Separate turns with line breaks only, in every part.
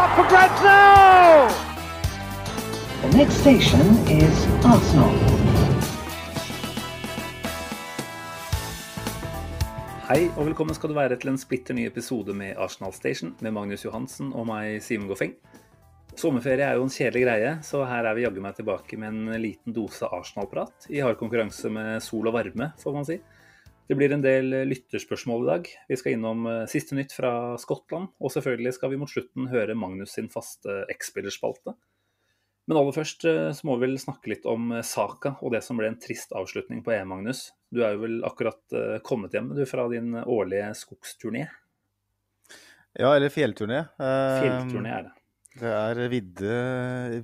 up for grabs now!
The next station is Arsenal.
Hei og velkommen skal du være til en splitter ny episode med Arsenal Station med Magnus Johansen og meg, Simen Goffeng. Sommerferie er jo en kjedelig greie, så her er vi jaggu meg tilbake med en liten dose Arsenal-prat i hard konkurranse med sol og varme, får man si. Det blir en del lytterspørsmål i dag. Vi skal innom eh, siste nytt fra Skottland, og selvfølgelig skal vi mot slutten høre Magnus sin faste X-spillerspalte. Men aller først eh, så må vi vel snakke litt om eh, Saka og det som ble en trist avslutning på EM, Magnus. Du er jo vel akkurat kommet hjem du fra din årlige skogsturné?
Ja, eller fjellturné.
Fjellturné er det.
Det er vidde,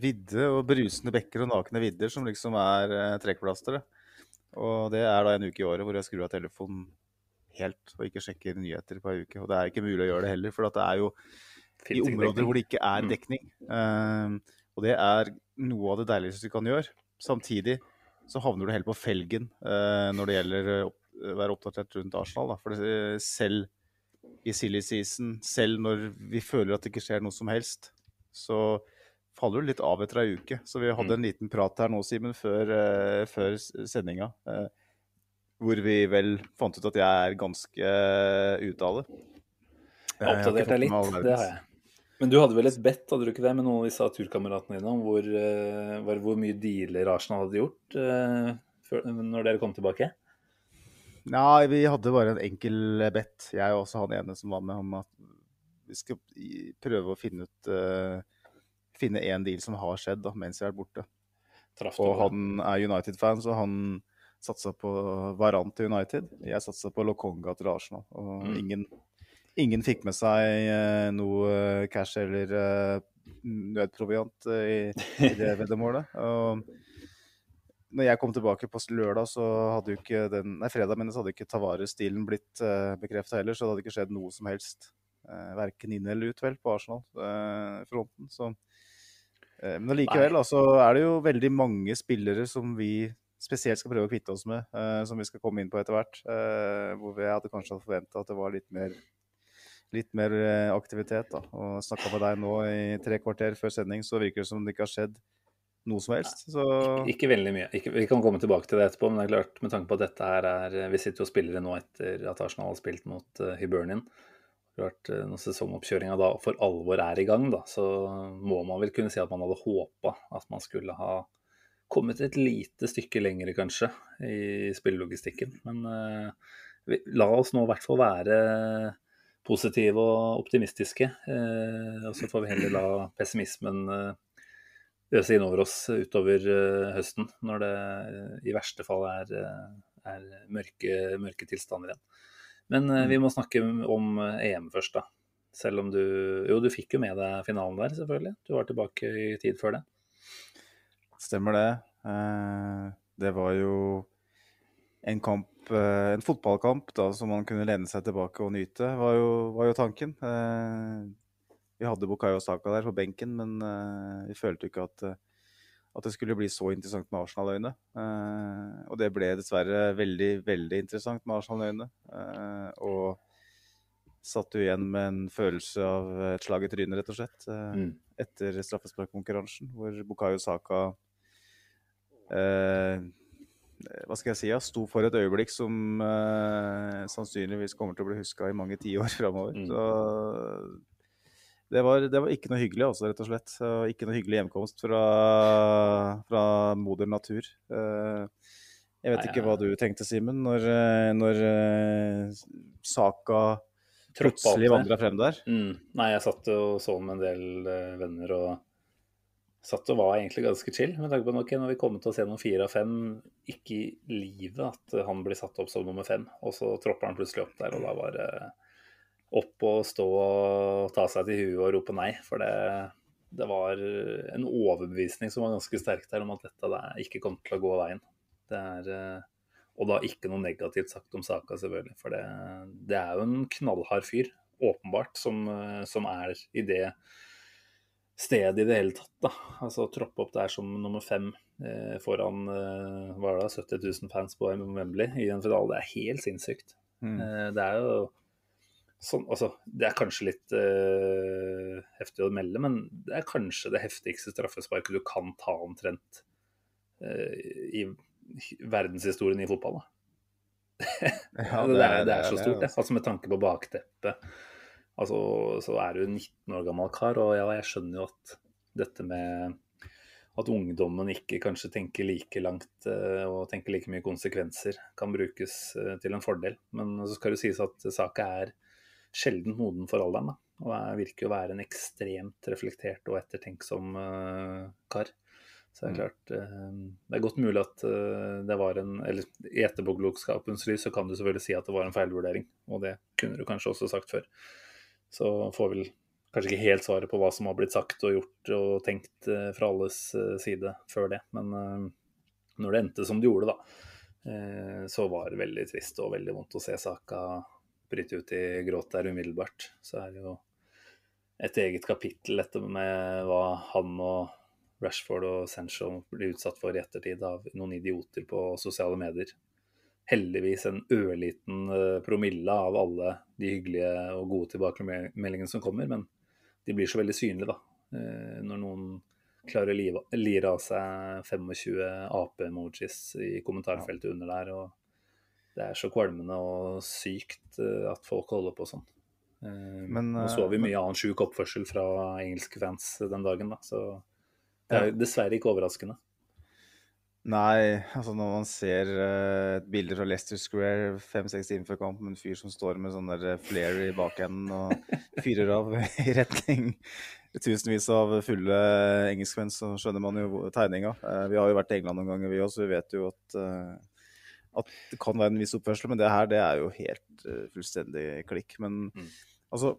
vidde og brusende bekker og nakne vidder som liksom er trekkplasteret. Og det er da en uke i året hvor jeg skrur av telefonen helt og ikke sjekker nyheter på ei uke. Og det er ikke mulig å gjøre det heller, for det er jo i områder hvor det ikke er mm. dekning. Mm. Uh, og det er noe av det deiligste du kan gjøre. Samtidig så havner du helt på felgen uh, når det gjelder å være oppdatert rundt Arsenal. Da. For det, selv i silly season, selv når vi føler at det ikke skjer noe som helst, så faller du litt av etter ei uke. Så vi hadde mm. en liten prat her nå, Simen, før, uh, før sendinga. Uh, hvor vi vel fant ut at jeg er ganske uh, ute av det.
Jeg har oppdatert deg litt, det har jeg. Men du hadde vel et bet hadde du ikke det, med noen av disse turkameratene dine om hvor, uh, hvor mye dealer Arsenal hadde gjort før, når dere kom tilbake?
Nei, vi hadde bare en enkel bet, jeg og også han ene som var med, om at vi skal prøve å finne ut finne én deal som har skjedd da, mens jeg er borte. Og han er United-fan, så han satsa på Varan til United. Jeg satsa på Lokonga til Arsenal. Og mm. ingen, ingen, fikk med seg uh, noe eh, cash eller uh, nødproviant i, i, det veddemålet. Og når jeg kom tilbake på lørdag, så hadde jo ikke den Nei, fredag, men så hadde ikke Tavares-stilen blitt uh, bekrefta heller, så det hadde ikke skjedd noe som helst. Uh, verken inn eller ut, vel, på Arsenal-fronten. så Eh, men allikevel altså, er det jo veldig mange spillere som vi spesielt skal prøve å kvitte oss med, uh, som vi skal komme inn på etter hvert. Uh, hvor vi hadde kanskje forventa at det var litt mer, litt mer aktivitet. da. Og snakka med deg nå i tre kvarter før sending, så virker det som det ikke har skjedd noe som helst. Så...
Ikke, ikke, veldig mye. Ikke, vi kan komme tilbake til det etterpå, men det er klart, med tanke på at dette her er Vi sitter jo og spiller nå etter at Arsenal har spilt mot uh, Hibernian. Klart, eh, når sesongoppkjøringa da for alvor er i gang, da, så må man vel kunne si at man hadde håpa at man skulle ha kommet et lite stykke lenger, kanskje, i spillelogistikken. Men eh, vi, la oss nå i hvert fall være positive og optimistiske. Eh, og så får vi heller la pessimismen eh, øse innover oss utover høsten, når det i verste fall er, er mørke, mørke tilstander igjen. Men uh, vi må snakke om uh, EM først, da. Selv om du Jo, du fikk jo med deg finalen der, selvfølgelig. Du var tilbake i tid før det.
Stemmer det. Uh, det var jo en kamp, en fotballkamp da, som man kunne lene seg tilbake og nyte, var jo, var jo tanken. vi hadde Bukayo Saka der på benken, men vi følte jo ikke at at det skulle bli så interessant med Arsenal-øyne. Eh, og det ble dessverre veldig, veldig interessant med Arsenal-øyne. Eh, og satt du igjen med en følelse av et slag i trynet, rett og slett. eh, mm. Etter straffesparkkonkurransen, hvor Bukayo Saka hva skal jeg si, ja, sto for et øyeblikk som sannsynligvis kommer til å bli huska i mange tiår framover. Mm. Så det var, det var, ikke noe hyggelig, altså, rett og slett. Ikke noe hyggelig hjemkomst fra, fra moder natur. Eh, jeg vet Nei, ikke hva du tenkte, Simen, når, eh, når eh, saka plutselig vandra frem der.
Mm. Nei, jeg satt og så med en del venner og satt og var egentlig ganske chill. Med tanke på at okay, når vi kommer til å se noen fire av fem, ikke i livet at han blir satt opp som nummer fem. Og så tropper han plutselig opp der, og da var det opp og stå og ta seg til huet og rope nei. For det, det var en overbevisning som var ganske sterk der om at dette der ikke kom til å gå veien. Det er, eh, og da ikke noe negativt sagt om saka, selvfølgelig. For det, det er jo en knallhard fyr, åpenbart, som, eh, som er i det stedet i det hele tatt. da. Altså Troppe opp der som nummer fem eh, foran eh, hva er det, 70 000 fans på Wembley i en finale, det er helt sinnssykt.
Mm.
Eh, det er jo sånn Altså, det er kanskje litt uh, heftig å melde, men det er kanskje det heftigste straffesparket du kan ta omtrent uh, i verdenshistorien i fotball.
Ja,
det, er, det er så stort, det.
altså.
Altså Med tanke på bakteppet. Altså, så er du en 19 år gammel kar, og ja, jeg skjønner jo at dette med at ungdommen ikke kanskje tenker like langt eh, og tenker like mye konsekvenser, kan brukes til en fordel. Men så skal det sies at saka er sjelden moden for alderen. Da. Og jeg virker å være en ekstremt reflektert og ettertenksom uh, kar. Så det er
Mm.
klart uh, Det er godt mulig at uh, det var en Eller i etterpåklokskapens lys så kan du selvfølgelig si at det var en feilvurdering. Og det kunne du kanskje også sagt før. Så får vel kanskje ikke helt svaret på hva som har blitt sagt og gjort og tenkt fra alles side før det. Men når det endte som det gjorde, da, så var det veldig trist og veldig vondt å se saka bryte ut i gråt der umiddelbart. Så er det jo et eget kapittel dette med hva han og Rashford og Sancho blir utsatt for i ettertid av noen idioter på sosiale medier. Heldigvis en ørliten eh, promille av alle de hyggelige og gode tilbakemeldingene som kommer, men de blir så veldig synlige, da. Eh, Når noen klarer å lire av seg 25 ape-emojis i kommentarfeltet under der. og Det er så kvalmende og sykt eh, at folk holder på sånn. Eh,
Men,
Nå så vi
eh,
mye annen sjuk oppførsel fra engelske fans den dagen, da. Så det er dessverre ikke overraskende.
Nei, altså når man ser eh, et bilde fra Leicester Square fem-seks timer før kamp med en fyr som står med sånn der eh, i bakenden og fyrer av i retning tusenvis av fulle engelskmenn, så skjønner man jo tegninga. Eh, vi har jo vært i England noen ganger, vi også, så vi vet jo at, eh, at det kan være en viss oppførsel. Men det her, det er jo helt uh, fullstendig klikk. Men
Mm.
altså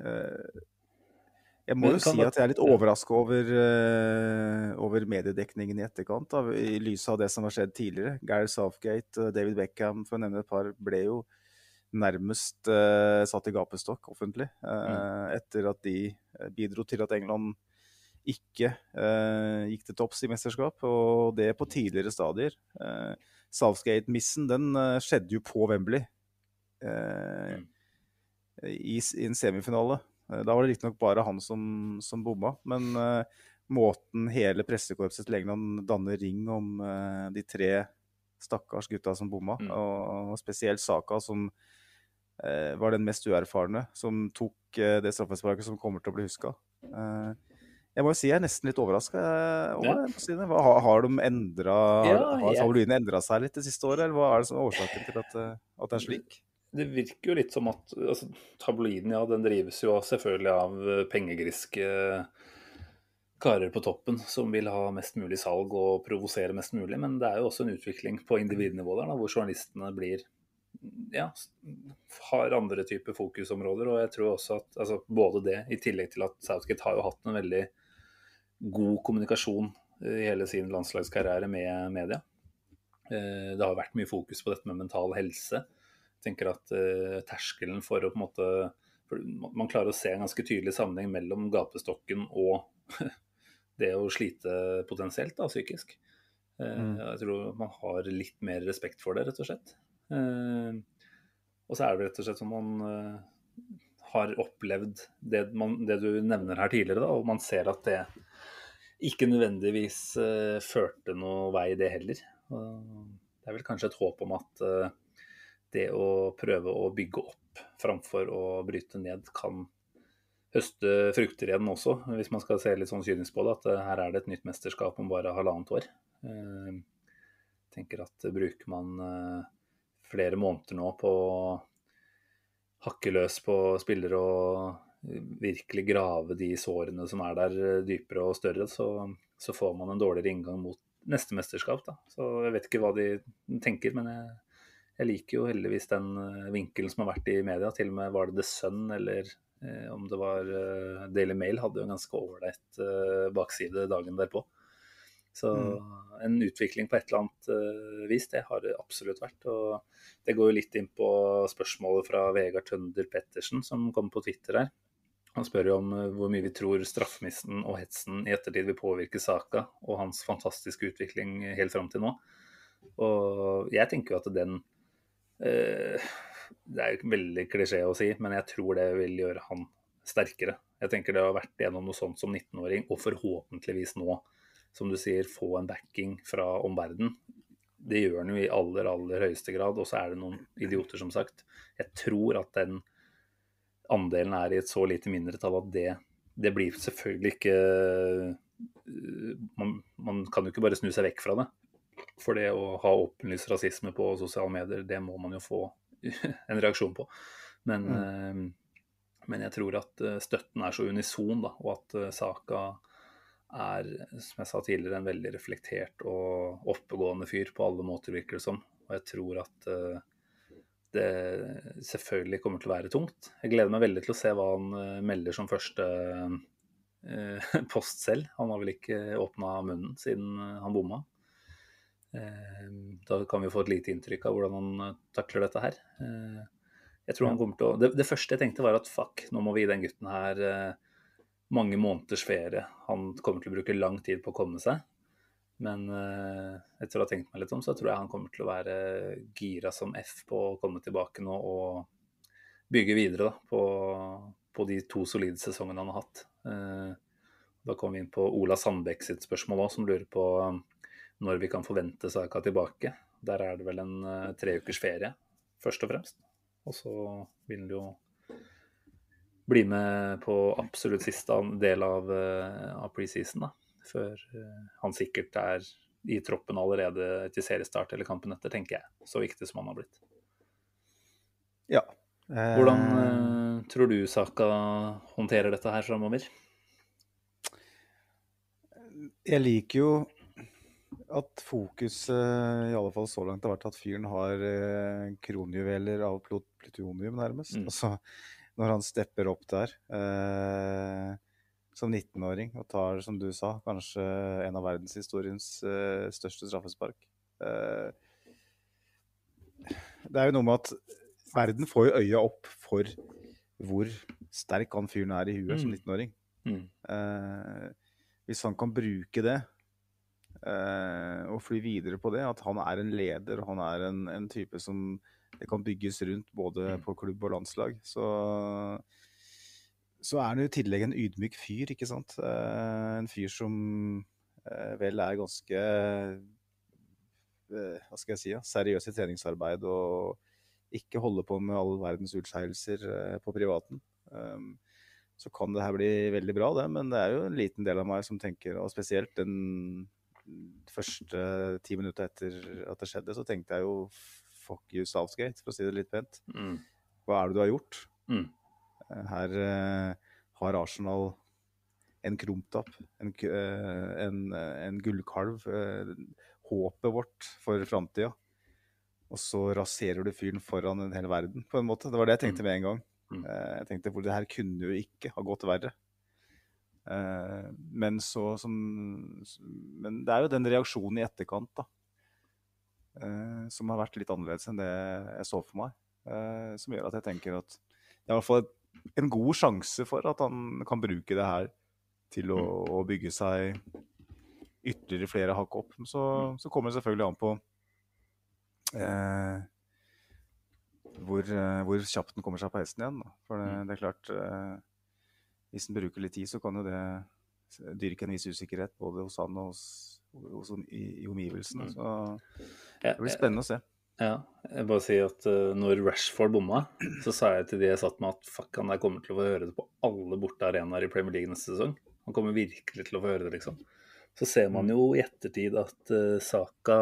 uh, jeg må jo si at jeg er litt overraska over, uh, over mediedekningen i etterkant, da, i lys av det som har skjedd tidligere. Gary Southgate, og David Beckham, for å nevne et par, ble jo nærmest satt i gapestokk offentlig mm. etter at de bidro til at England ikke eh, gikk til topps i mesterskap, og det på tidligere stadier. Eh, Southgate-missen den eh, skjedde jo på Wembley eh,
Mm.
i, i en semifinale. Da var det riktignok bare han som, som bomma, men måten hele pressekorpset til England danner ring om eh, de tre stakkars gutta som bomma,
Mm.
og, og spesielt Saka, som eh, var den mest uerfarne, som tok eh, det straffesparket som kommer til å bli huska. Eh, jeg må jo si jeg er nesten litt overraska over
Ja.
det. si det. Har, har de endra
Ja,
Har, endra seg litt det siste året, eller hva er det som er årsaken til at, eh, at det er slik?
Det virker jo litt som at altså, tabloiden, ja, den drives jo selvfølgelig av eh, pengegriske karer på toppen som vil ha mest mulig salg og provosere mest mulig. Men det er jo også en utvikling på individnivå der, da, hvor journalistene blir ja, har andre typer fokusområder. Og jeg tror også at altså, både det, i tillegg til at Southgate har jo hatt en veldig god kommunikasjon i hele sin landslagskarriere med media. Eh, Det har vært mye fokus på dette med mental helse. Jeg tenker at eh, terskelen for å på en måte man klarer å se en ganske tydelig sammenheng mellom gapestokken og det å slite potensielt da, psykisk. Eh,
Mm.
Jeg tror man har litt mer respekt for det, rett og slett. Og så er det rett og slett som man har opplevd det, man, det du nevner her tidligere, da, og man ser at det ikke nødvendigvis uh, førte noe vei, det heller. Uh, det er vel kanskje et håp om at uh, det å prøve å bygge opp framfor å bryte ned kan høste frukter igjen også, hvis man skal se litt sånn kynisk på det. At eh, her er det et nytt mesterskap om bare halvannet år. Jeg tenker at bruker man flere måneder nå på å hakke løs på spillere og virkelig grave de sårene som er der eh, dypere og større, så, så får man en dårligere inngang mot neste mesterskap. Da. Så jeg vet ikke hva de tenker, men jeg, Jeg liker jo heldigvis den eh, vinkelen som har vært i media. Til og med var det The Sun eller eh, om det var eh, Daily Mail hadde jo en ganske ålreit eh, bakside dagen derpå. Så en utvikling på et eller annet eh, vis, det har det absolutt vært. Og det går jo litt inn på spørsmålet fra Vegard Tønder Pettersen som kom på Twitter her. Han spør jo om eh, hvor mye vi tror straffemisten og hetsen i ettertid vil påvirke saka og hans fantastiske utvikling helt fram til nå. Og jeg tenker jo at den eh, Det er jo veldig klisjé å si, men jeg tror det vil gjøre han sterkere. Jeg tenker det har vært gjennom noe sånt som 19-åring, og forhåpentligvis nå, som du sier, få en backing fra omverdenen. Det gjør han jo i aller, aller høyeste grad, og så er det noen idioter, som sagt. Jeg tror at den andelen er i et så lite mindretall at det, det blir selvfølgelig ikke man, man kan jo ikke bare snu seg vekk fra det. For det å ha åpenlyst rasisme på sosiale medier, det må man jo få en reaksjon på. Men, mm. men jeg tror at eh, støtten er så unison, da, og at eh, saka er, som jeg sa tidligere, en veldig reflektert og oppegående fyr på alle måter, virker det som. Og jeg tror at det selvfølgelig kommer til å være tungt. Jeg gleder meg veldig til å se hva han melder som første post selv. Han har vel ikke åpna munnen siden han bomma. Da kan vi få et lite inntrykk av hvordan han takler dette her. Jeg tror han kommer til å det, det, første jeg tenkte var at fuck, nå må vi gi den gutten her mange måneders ferie. Han kommer til å bruke lang tid på å komme seg. Men etter å ha tenkt meg litt om, så tror jeg han kommer til å være gira som F på å komme tilbake nå og bygge videre da, på, på de to solide sesongene han har hatt. Da kommer vi inn på Ola Sandbekk sitt spørsmål òg, som lurer på når vi kan forvente Saka tilbake. Der er det vel en uh, tre ukers ferie, først og fremst. Og så vil han jo bli med på absolutt siste del av, uh, av preseason, da. Før uh, han sikkert er i troppen allerede til seriestart eller kampen etter, tenker jeg. Så viktig som han har blitt.
Ja.
Hvordan tror du Saka håndterer dette her framover?
Jeg liker jo at fokuset i alle fall så langt har vært at fyren har eh, kronjuveler av plutonium, nærmest.
Mm.
Altså, når han stepper opp der eh, som 19-åring og tar, som du sa, kanskje en av verdenshistoriens eh, største straffespark. Eh, det er jo noe med at verden får jo øya opp for hvor sterk han fyren er i huet som
Mm.
19-åring.
Mm.
Eh, hvis han kan bruke det eh, og fly videre på det, at han er en leder og han er en, en type som det kan bygges rundt både
Mm.
på klubb og landslag, så, så er han i tillegg en ydmyk fyr, ikke sant. Eh, en fyr som eh, vel er ganske eh, hva skal jeg si, ja, seriøs i treningsarbeid og ikke holder på med all verdens utskeielser på privaten. Um, så kan det her bli veldig bra, det. Men det er jo en liten del av meg som tenker, og spesielt den første ti minutta etter at det skjedde, så tenkte jeg jo fuck you Southgate, for å si det litt pent.
Mm.
Hva er det du har gjort?
Mm.
Eh, Her uh, har Arsenal en krumtapp, en, eh, en, en gullkalv, uh, håpet vårt for framtida. Og så raserer du fyren foran en hel verden, på en måte. Det var det jeg tenkte med en gang.
Mm.
Jeg tenkte for det her kunne jo ikke ha gått verre. Men så som Men det er jo den reaksjonen i etterkant, da. Eh, Som har vært litt annerledes enn det jeg så for meg. eh, Som gjør at jeg tenker at det er i hvert fall en god sjanse for at han kan bruke det her til å, å bygge seg ytterligere flere hakk opp. Så, så kommer det selvfølgelig an på eh, hvor, eh, hvor kjapt den kommer seg på hesten igjen. Da. For det, det er klart eh, Hvis den bruker litt tid, så kan jo det dyrke en viss usikkerhet både hos han og hos, hos i, i omgivelsene.
Mm.
Så det blir spennende å se.
Ja, jeg bare sier at uh, når Rashford bomma, så sa jeg til de jeg satt med at fuck, han der kommer til å få høre det på alle borte arenaer i Premier League neste sesong. Han kommer virkelig til å få høre det, liksom. Så ser man jo i ettertid at uh, Saka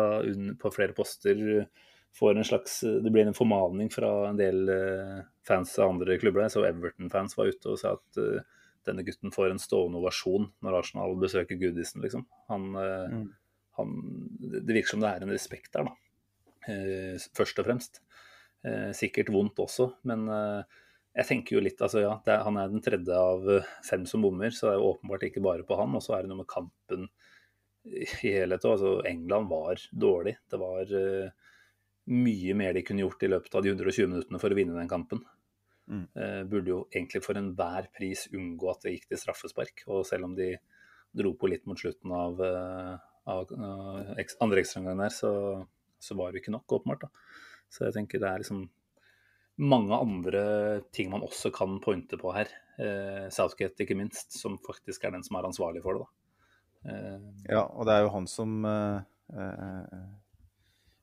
på flere poster uh, får en slags Det blir en formaning fra en del uh, fans av andre klubber. Jeg så Everton-fans var ute og sa at uh, denne gutten får en stående ovasjon når Arsenal besøker Goodison, liksom. Han, uh,
Mm.
han Det virker som det er en respekt der, da eh, først og fremst. Eh, sikkert vondt også, men eh, jeg tenker jo litt altså ja, er, Han er den tredje av eh, fem som bommer, så det er jo åpenbart ikke bare på han. Og så er det noe med kampen i helhet òg. Altså, England var dårlig. Det var uh, mye mer de kunne gjort i løpet av de 120 minuttene for å vinne den kampen. Mm. Uh, burde jo egentlig for enhver pris unngå at det gikk til straffespark. Og selv om de dro på litt mot slutten av, av, av andre ekstraomgang der, så, så, var det ikke nok, åpenbart. da. Så jeg tenker det er liksom mange andre ting man også kan pointe på her. Eh, Southgate ikke minst, som faktisk er den som er ansvarlig for det. da.
Eh, ja, og det er jo han som eh, eh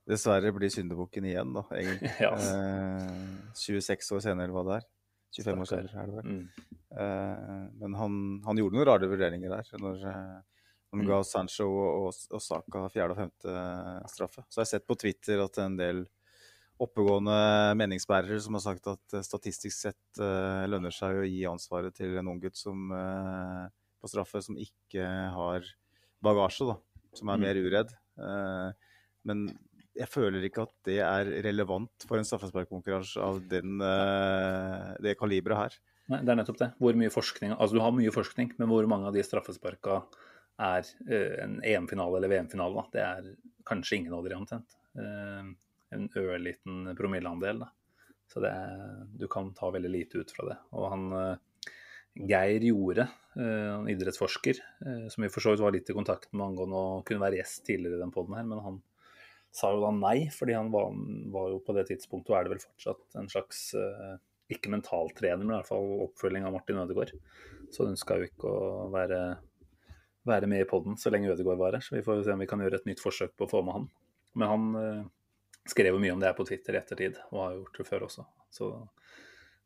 dessverre blir syndebukken igjen, da, egentlig. ja. 26 eh, år senere, eller hva det er. 25 år senere, er det vel. Mm. Eh, men han, han, gjorde noen rare vurderinger der. når han mm. ga Sancho og, og, og Saka fjerde og femte straffe. Så jeg har sett på Twitter at en del oppegående meningsbærere som har sagt at statistisk sett uh, lønner seg å gi ansvaret til en unggutt som uh, på straffe som ikke har bagasje, da, som er mm. mer uredd. Men jeg føler ikke at det er relevant for en straffesparkkonkurranse av den, det kaliberet her.
Nei, det er nettopp det. Hvor mye forskning Altså, du har mye forskning, men hvor mange av de straffesparka er en EM-finale eller VM-finale? Det er kanskje ingen av dere omtrent en ørliten promilleandel. Da. Så det, er, du kan ta veldig lite ut fra det. Og han eh, Geir Jorde, en eh, idrettsforsker, eh, som vi for så vidt var litt i kontakt med angående å kunne være gjest tidligere i den poden her, men han sa jo da nei, fordi han var, var, jo på det tidspunktet, og er det vel fortsatt, en slags ikke mentaltrener, men i hvert fall oppfølging av Martin Ødegaard. Så ønska jo ikke å være, være med i poden så lenge Ødegaard var her. Så vi får se om vi kan gjøre et nytt forsøk på å få med han. Men han skrev jo mye om det her på Twitter i ettertid, og har gjort det før også. Så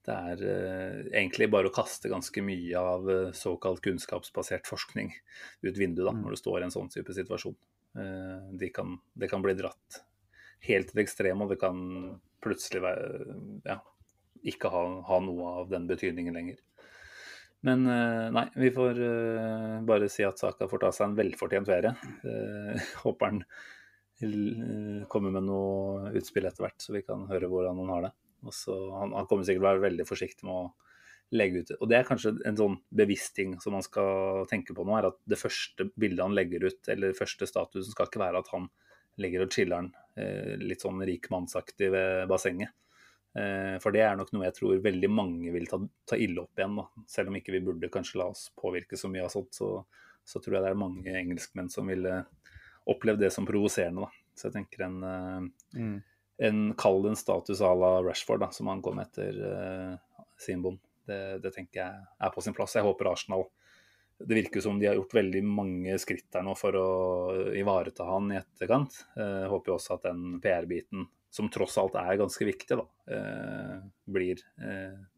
det er eh, egentlig bare å kaste ganske mye av eh, såkalt kunnskapsbasert forskning ut vinduet da, mm. når du står i en sånn type situasjon. Eh, de kan, det kan bli dratt helt til det ekstreme, og det kan plutselig være, ja, ikke ha, ha, noe av den betydningen lenger. Men eh, nei, vi får eh, bare si at Saka får ta seg en velfortjent ferie. Håper han kommer med noe utspill etter hvert, så vi kan høre hvordan han har det. Også, han, han, kommer sikkert til å være veldig forsiktig med å legge ut Og det er kanskje en sånn bevisst ting som man skal tenke på nå, er at det første bildet han legger ut, eller første statusen, skal ikke være at han ligger og chiller'n eh, litt sånn rikmannsaktig ved bassenget. Eh, for det er nok noe jeg tror veldig mange vil ta, ta ille opp igjen. Da. Selv om ikke vi burde kanskje la oss påvirke så mye av sånt, så, så tror jeg det er mange engelskmenn som ville opplevd det som provoserende. da. Så jeg tenker en, eh, mm. en Kall en status à la Rashford, da, som han kom etter uh, sin bom. Det, det, tenker jeg er på sin plass. Jeg håper Arsenal Det virker som de har gjort veldig mange skritt der nå for å ivareta han i etterkant. Jeg uh, håper også at den PR-biten, som tross alt er ganske viktig, da, uh, blir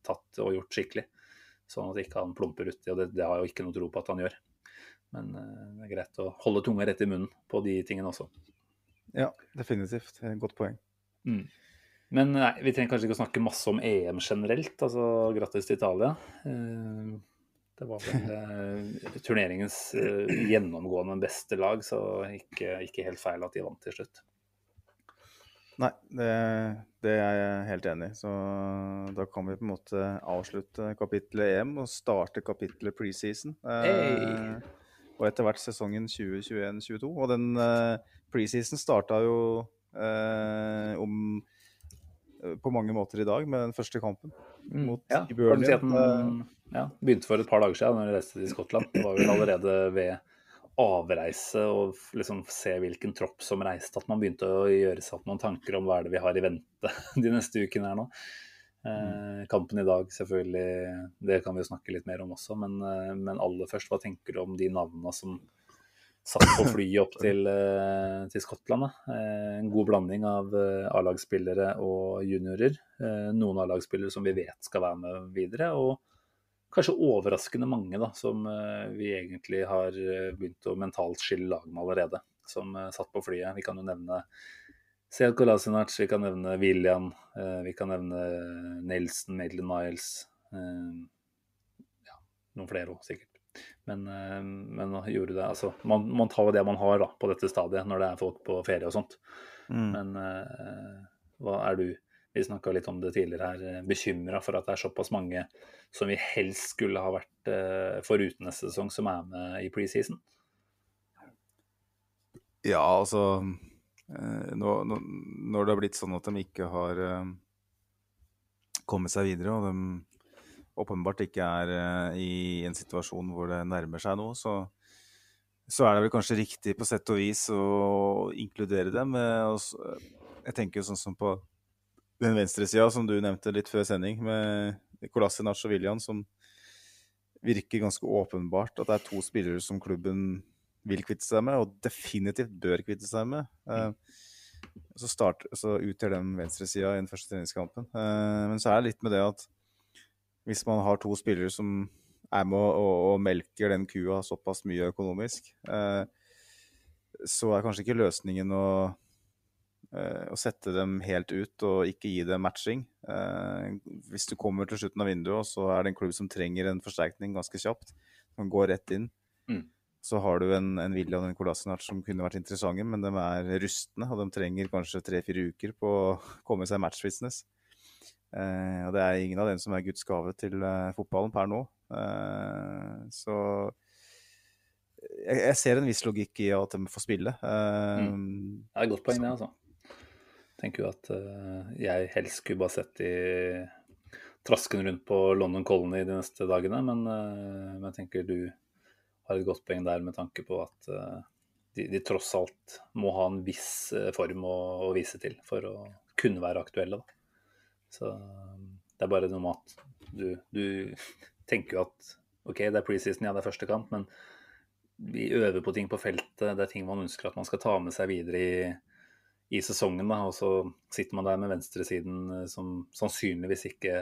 tatt og gjort skikkelig. Sånn at ikke han plumper uti, og det, det har jeg jo ikke noe tro på at han gjør. Men eh, det er greit å holde tunga rett i munnen på de tingene også.
Ja, definitivt. Godt poeng.
Mm. Men nei, vi trenger kanskje ikke å snakke masse om EM generelt. altså Grattis til Italia. Eh, det var vel eh, turneringens gjennomgående beste lag, så ikke, ikke, helt feil at de vant til slutt.
Nei, det, det, er jeg helt enig i. Så da kan vi på en måte avslutte kapittelet EM og starte kapittelet preseason. Hey og etter hvert sesongen 2021-2022. Og den preseason starta jo eh, om på mange måter i dag med den første kampen mm. mot
ja, Burnley. Si den, ja, begynte for et par dager siden da vi reiste til Skottland. Det var vel allerede ved avreise og liksom se hvilken tropp som reiste, at man begynte å gjøre seg opp noen tanker om hva er det vi har i vente de neste ukene her nå. Eh, kampen i dag, selvfølgelig, det kan vi jo snakke litt mer om også. Men, eh, men, aller først, hva tenker du om de navnene som satt på flyet opp til, eh, til Skottland? Eh, en god blanding av eh, A-lagsspillere og juniorer. Noen A-lagsspillere som vi vet skal være med videre. og Kanskje overraskende mange da, som vi egentlig har begynt å mentalt skille lag med allerede. Som satt på flyet. Vi kan jo nevne Sead Kolasinac, vi kan nevne William, vi kan nevne Nelson, Maitland Miles eh, Ja, noen flere òg, sikkert. Men, eh, men gjorde det Altså, man, man tar jo det man har da, på dette stadiet, når det er folk på ferie og sånt. Mm. Men hva er du vi snakka litt om det tidligere her, bekymra for at det er såpass mange som vi helst skulle ha vært foruten neste sesong, som er med i preseason?
Ja, altså Når det har blitt sånn at de ikke har kommet seg videre, og de åpenbart ikke er i en situasjon hvor det nærmer seg noe, så så er det vel kanskje riktig på sett og vis å inkludere dem. Jeg tenker jo sånn som på den venstresida som du nevnte litt før sending, med Kolasinac og William, som virker ganske åpenbart at det er to spillere som klubben vil kvitte seg med, og definitivt bør kvitte seg med. Mm. Så, start, så utgjør den venstresida i den første treningskampen. Eh, men så er det litt med det at hvis man har to spillere som er med og, og, og, melker den kua såpass mye økonomisk, eh, så er kanskje ikke løsningen å, eh, å, sette dem helt ut og ikke gi dem matching. Eh, hvis du kommer til slutten av vinduet, og så er det en klubb som trenger en forsterkning ganske kjapt, som går rett inn, mm. så har du en, en William og en Kolasinac som kunne vært interessante, men de er rustne, og de trenger kanskje tre-fire uker på å komme seg matchbusiness. Eh, og det er ingen av dem som er Guds gave til eh, fotballen per nå. Eh, så jeg, jeg, ser en viss logikk i at de får spille.
Mm. Det er et godt poeng, det, altså. Tenker jo at uh, jeg helst skulle bare sett de trasken rundt på London Colony de neste dagene, men, uh, men, jeg tenker du har et godt poeng der med tanke på at uh, de, de, tross alt må ha en viss form å, å, vise til for å kunne være aktuelle. Da. Så det er bare noe med at du, du tenker jo at OK, det er preseason, ja, det er første kamp, men vi øver på ting på feltet. Det er ting man ønsker at man skal ta med seg videre i, i sesongen. Da, og så sitter man der med venstresiden eh, som sannsynligvis ikke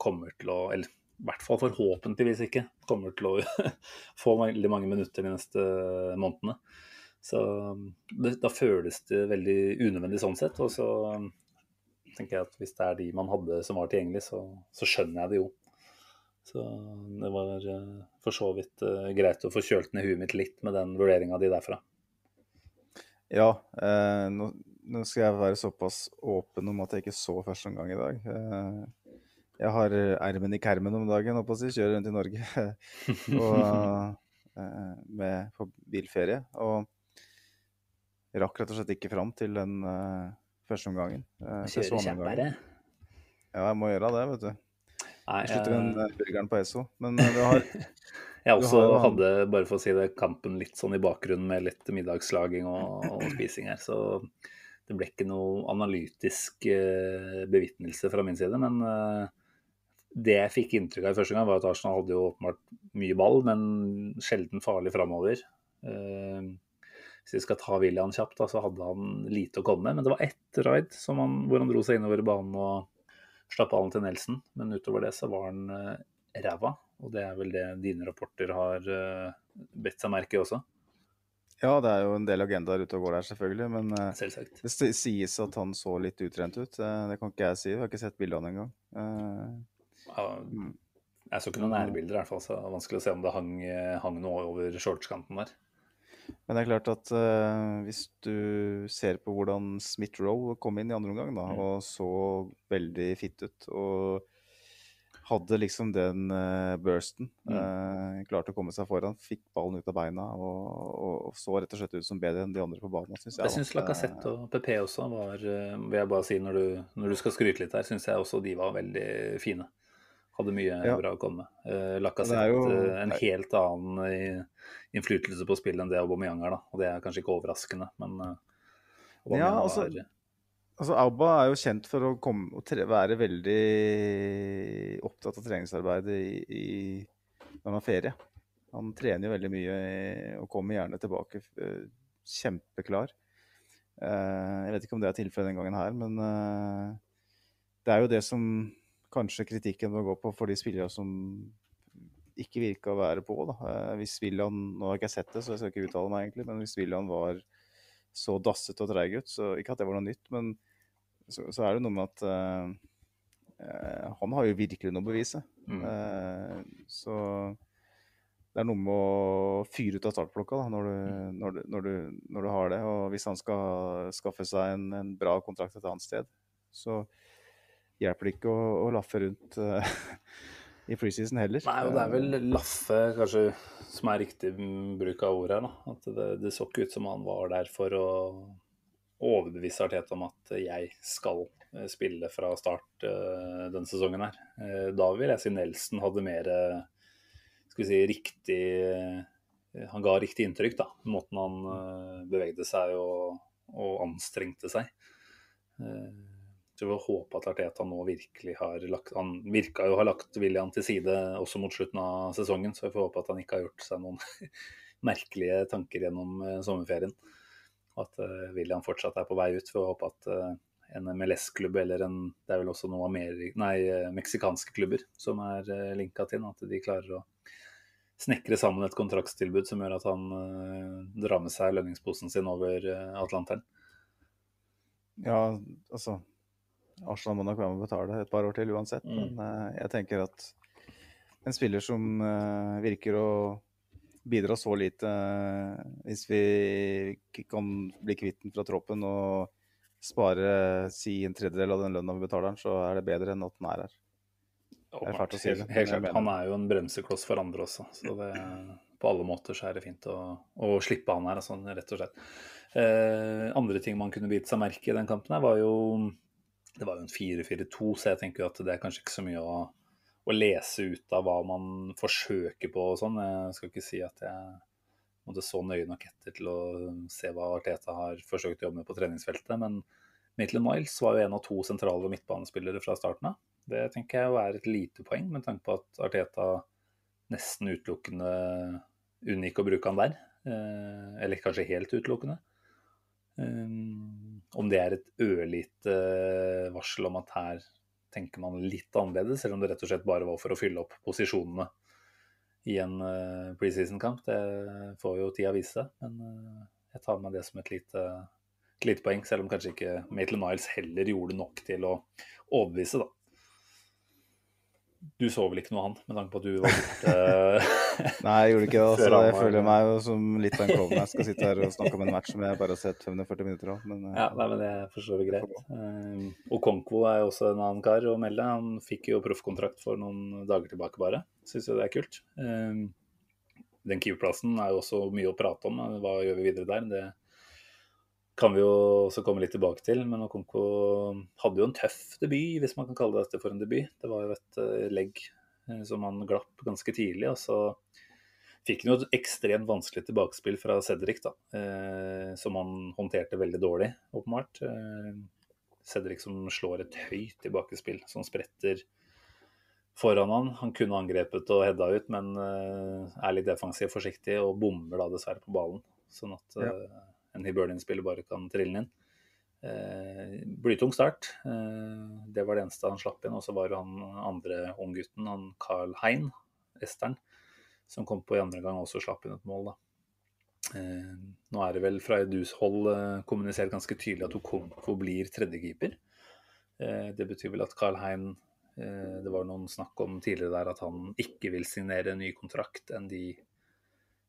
kommer til å Eller i hvert fall forhåpentligvis ikke kommer til å få veldig mange minutter de neste månedene. Så det, da føles det veldig unødvendig sånn sett. Og så tenker jeg at hvis det er de man hadde som var tilgjengelig, så, så skjønner jeg det jo. Så det var eh, for så vidt uh, greit å få kjølt ned huet mitt litt med den vurderinga di derfra.
Ja, eh, nå, nå, skal jeg være såpass åpen om at jeg ikke så første omgang i dag. Eh, jeg har ermen i kermen om dagen, holdt på å si. Kjører rundt i Norge og, eh, med, på bilferie. Og rakk rett og slett ikke fram til den eh, første omgangen.
Kjører kjappere?
Ja, jeg må gjøre det, vet du. Nei, Slutter den uh, burgeren på Esso. Men uh, du har
Jeg også har, hadde, bare for å si det, kampen litt sånn i bakgrunnen med litt middagslaging og, og spising her. Så det ble ikke noe analytisk uh, bevitnelse fra min side. Men uh, det jeg fikk inntrykk av i første gang, var at Arsenal hadde jo åpenbart mye ball, men sjelden farlig framover. Uh, hvis vi skal ta William kjapt, da, så hadde han lite å komme med. Men det var ett raid han, hvor han dro seg innover banen og slapp ballen til Nelson, men utover det så var han uh, ræva. Og det er vel det dine rapporter har uh, bedt seg merke i også?
Ja, det er jo en del agendaer ute og går der, selvfølgelig. Men uh, det sies at han så litt utrent ut. Uh, det kan ikke jeg si. Jeg har ikke sett bildene engang.
Ja, mm. jeg så ikke noen nærbilder, i hvert fall. Så det er vanskelig å se om det hang, hang noe over shortskanten der.
Men det er klart at uh, hvis du ser på hvordan Smith-Roe kom inn i andre omgang, da, mm. og så veldig fitt ut og hadde liksom den uh, bursten. Mm. Uh, klarte å komme seg foran, fikk ballen ut av beina og, og, og, så rett og slett ut som bedre enn de andre på banen.
Synes jeg, jeg syns Lacassette og PP også var, vil jeg bare si når du, når du skal skryte litt her, syns jeg også de var veldig fine. Hadde mye ja. bra å komme med. Uh, Lacassette jo... en helt annen innflytelse på spillet enn det Aubameyang har. da, og Det er kanskje ikke overraskende, men uh,
ja, altså, har altså, Auba er jo kjent for å, komme, og tre, være veldig opptatt av treningsarbeidet i, i, når han har ferie. Han trener jo veldig mye og kommer gjerne tilbake kjempeklar. Jeg vet ikke om det er tilfellet den gangen her, men det er jo det som kanskje kritikken må gå på for de spillere som ikke virka å være på. Da. Eh, hvis William Nå har jeg ikke sett det, så jeg skal ikke uttale meg, egentlig. Men hvis William var så dassete og treig ut, så ikke at det var noe nytt, men så, så er det noe med at uh, han har jo virkelig noe å bevise. Mm. Uh, så det er noe med å fyre ut av startblokka da, når, du, mm. når, du, når, du, når, du, har det. Og hvis han skal skaffe seg en, en bra kontrakt et annet sted, så hjelper det ikke å, å laffe rundt uh, i preseason heller.
Nei, og det er vel laffe kanskje som er riktig bruk av ordet her. da. At det, det så ikke ut som han var der for å overbevise Arteta om at jeg skal eh, spille fra start uh, denne sesongen her. Uh, da vil jeg si Nelson hadde mer skal vi si, riktig Han ga riktig inntrykk, da. Måten han bevegde seg og, og anstrengte seg. Så vi håpe at Arteta nå virkelig har lagt Han virka jo å ha lagt William til side også mot slutten av sesongen, så vi får håpe at han ikke har gjort seg noen merkelige tanker gjennom uh, sommerferien. Og at uh, William fortsatt er på vei ut. Får håpe at uh, en MLS-klubb eller en Det er vel også noen nei, meksikanske klubber som er linka til, at de klarer å snekre sammen et kontraktstilbud som gjør at han drar med seg lønningsposen sin over Atlanteren.
Ja, altså Arsenal må nok være med å betale et par år til uansett. Mm. Men uh, jeg tenker at en spiller som uh, virker å bidra så lite uh, Hvis vi kan bli kvitt den fra troppen og spare si en tredjedel av den lønna vi betaler den, så er det bedre enn at den er her.
Det er fælt å si det. Helt, helt klart. Han er jo en bremsekloss for andre også. Så det, på alle måter så er det fint å, å slippe han her, altså, rett og slett. Eh, andre ting man kunne bite seg merke i den kampen, her var jo det var jo en 4-4-2, så jeg tenker at det er kanskje ikke så mye å, å, lese ut av hva man forsøker på og sånn. Jeg skal ikke si at jeg måtte så nøye nok etter til å se hva Arteta har forsøkt å jobbe med på treningsfeltet. Men Maitland Miles var jo en av to sentrale midtbanespillere fra starten av. Det tenker jeg er et lite poeng, med tanke på at Arteta nesten utelukkende unngikk å bruke han der. Eh, eller kanskje helt utelukkende. Om det er et ørlite uh, varsel om at her tenker man litt annerledes, eller om det rett og slett bare var for å fylle opp posisjonene i en uh, preseason-kamp, det får jo tida vise. Men uh, jeg tar med det som et lite, et lite poeng, selv om kanskje ikke Maitland Niles heller gjorde nok til å overbevise, da. Du så vel ikke noe, han, med tanke på at du var borte?
Nei, jeg gjorde ikke det. Altså, jeg føler meg jo som litt av en klovn. Jeg skal sitte her og snakke om en match som jeg bare har sett 540 minutter av. Men,
ja, nei, men det forstår vi greit. Uh, og Konko er jo også en annen kar å melde. Han fikk jo proffkontrakt for noen dager tilbake bare. Syns jo det er kult. Uh, den keeperplassen er jo også mye å prate om. Hva gjør vi videre der? Det kan vi jo også komme litt tilbake til. Men Okonko hadde jo en tøff debut, hvis man kan kalle dette for en debut. Det var jo et uh, legg uh, som han glapp ganske tidlig. Og så fikk han jo et ekstremt vanskelig tilbakespill fra Cedric, da, uh, som han håndterte veldig dårlig, åpenbart. Cedric som slår et høyt tilbakespill, som spretter foran han. Han kunne angrepet og hedda ut, men er litt defensiv forsiktig og bommer da dessverre på ballen. Sånn at ja en Hibernian-spiller bare kan trille inn. Eh, blytung start. Eh, det var det eneste han slapp inn. Og så var det han andre unggutten, han Carl Hein, esteren, som kom på i andre gang og også slapp inn et mål. da. Eh, nå er det vel fra Edus hold eh, kommunisert ganske tydelig at Okonko blir tredjekeeper. Eh, det betyr vel at Carl Hein eh, Det var noen snakk om tidligere der at han ikke vil signere en ny kontrakt enn de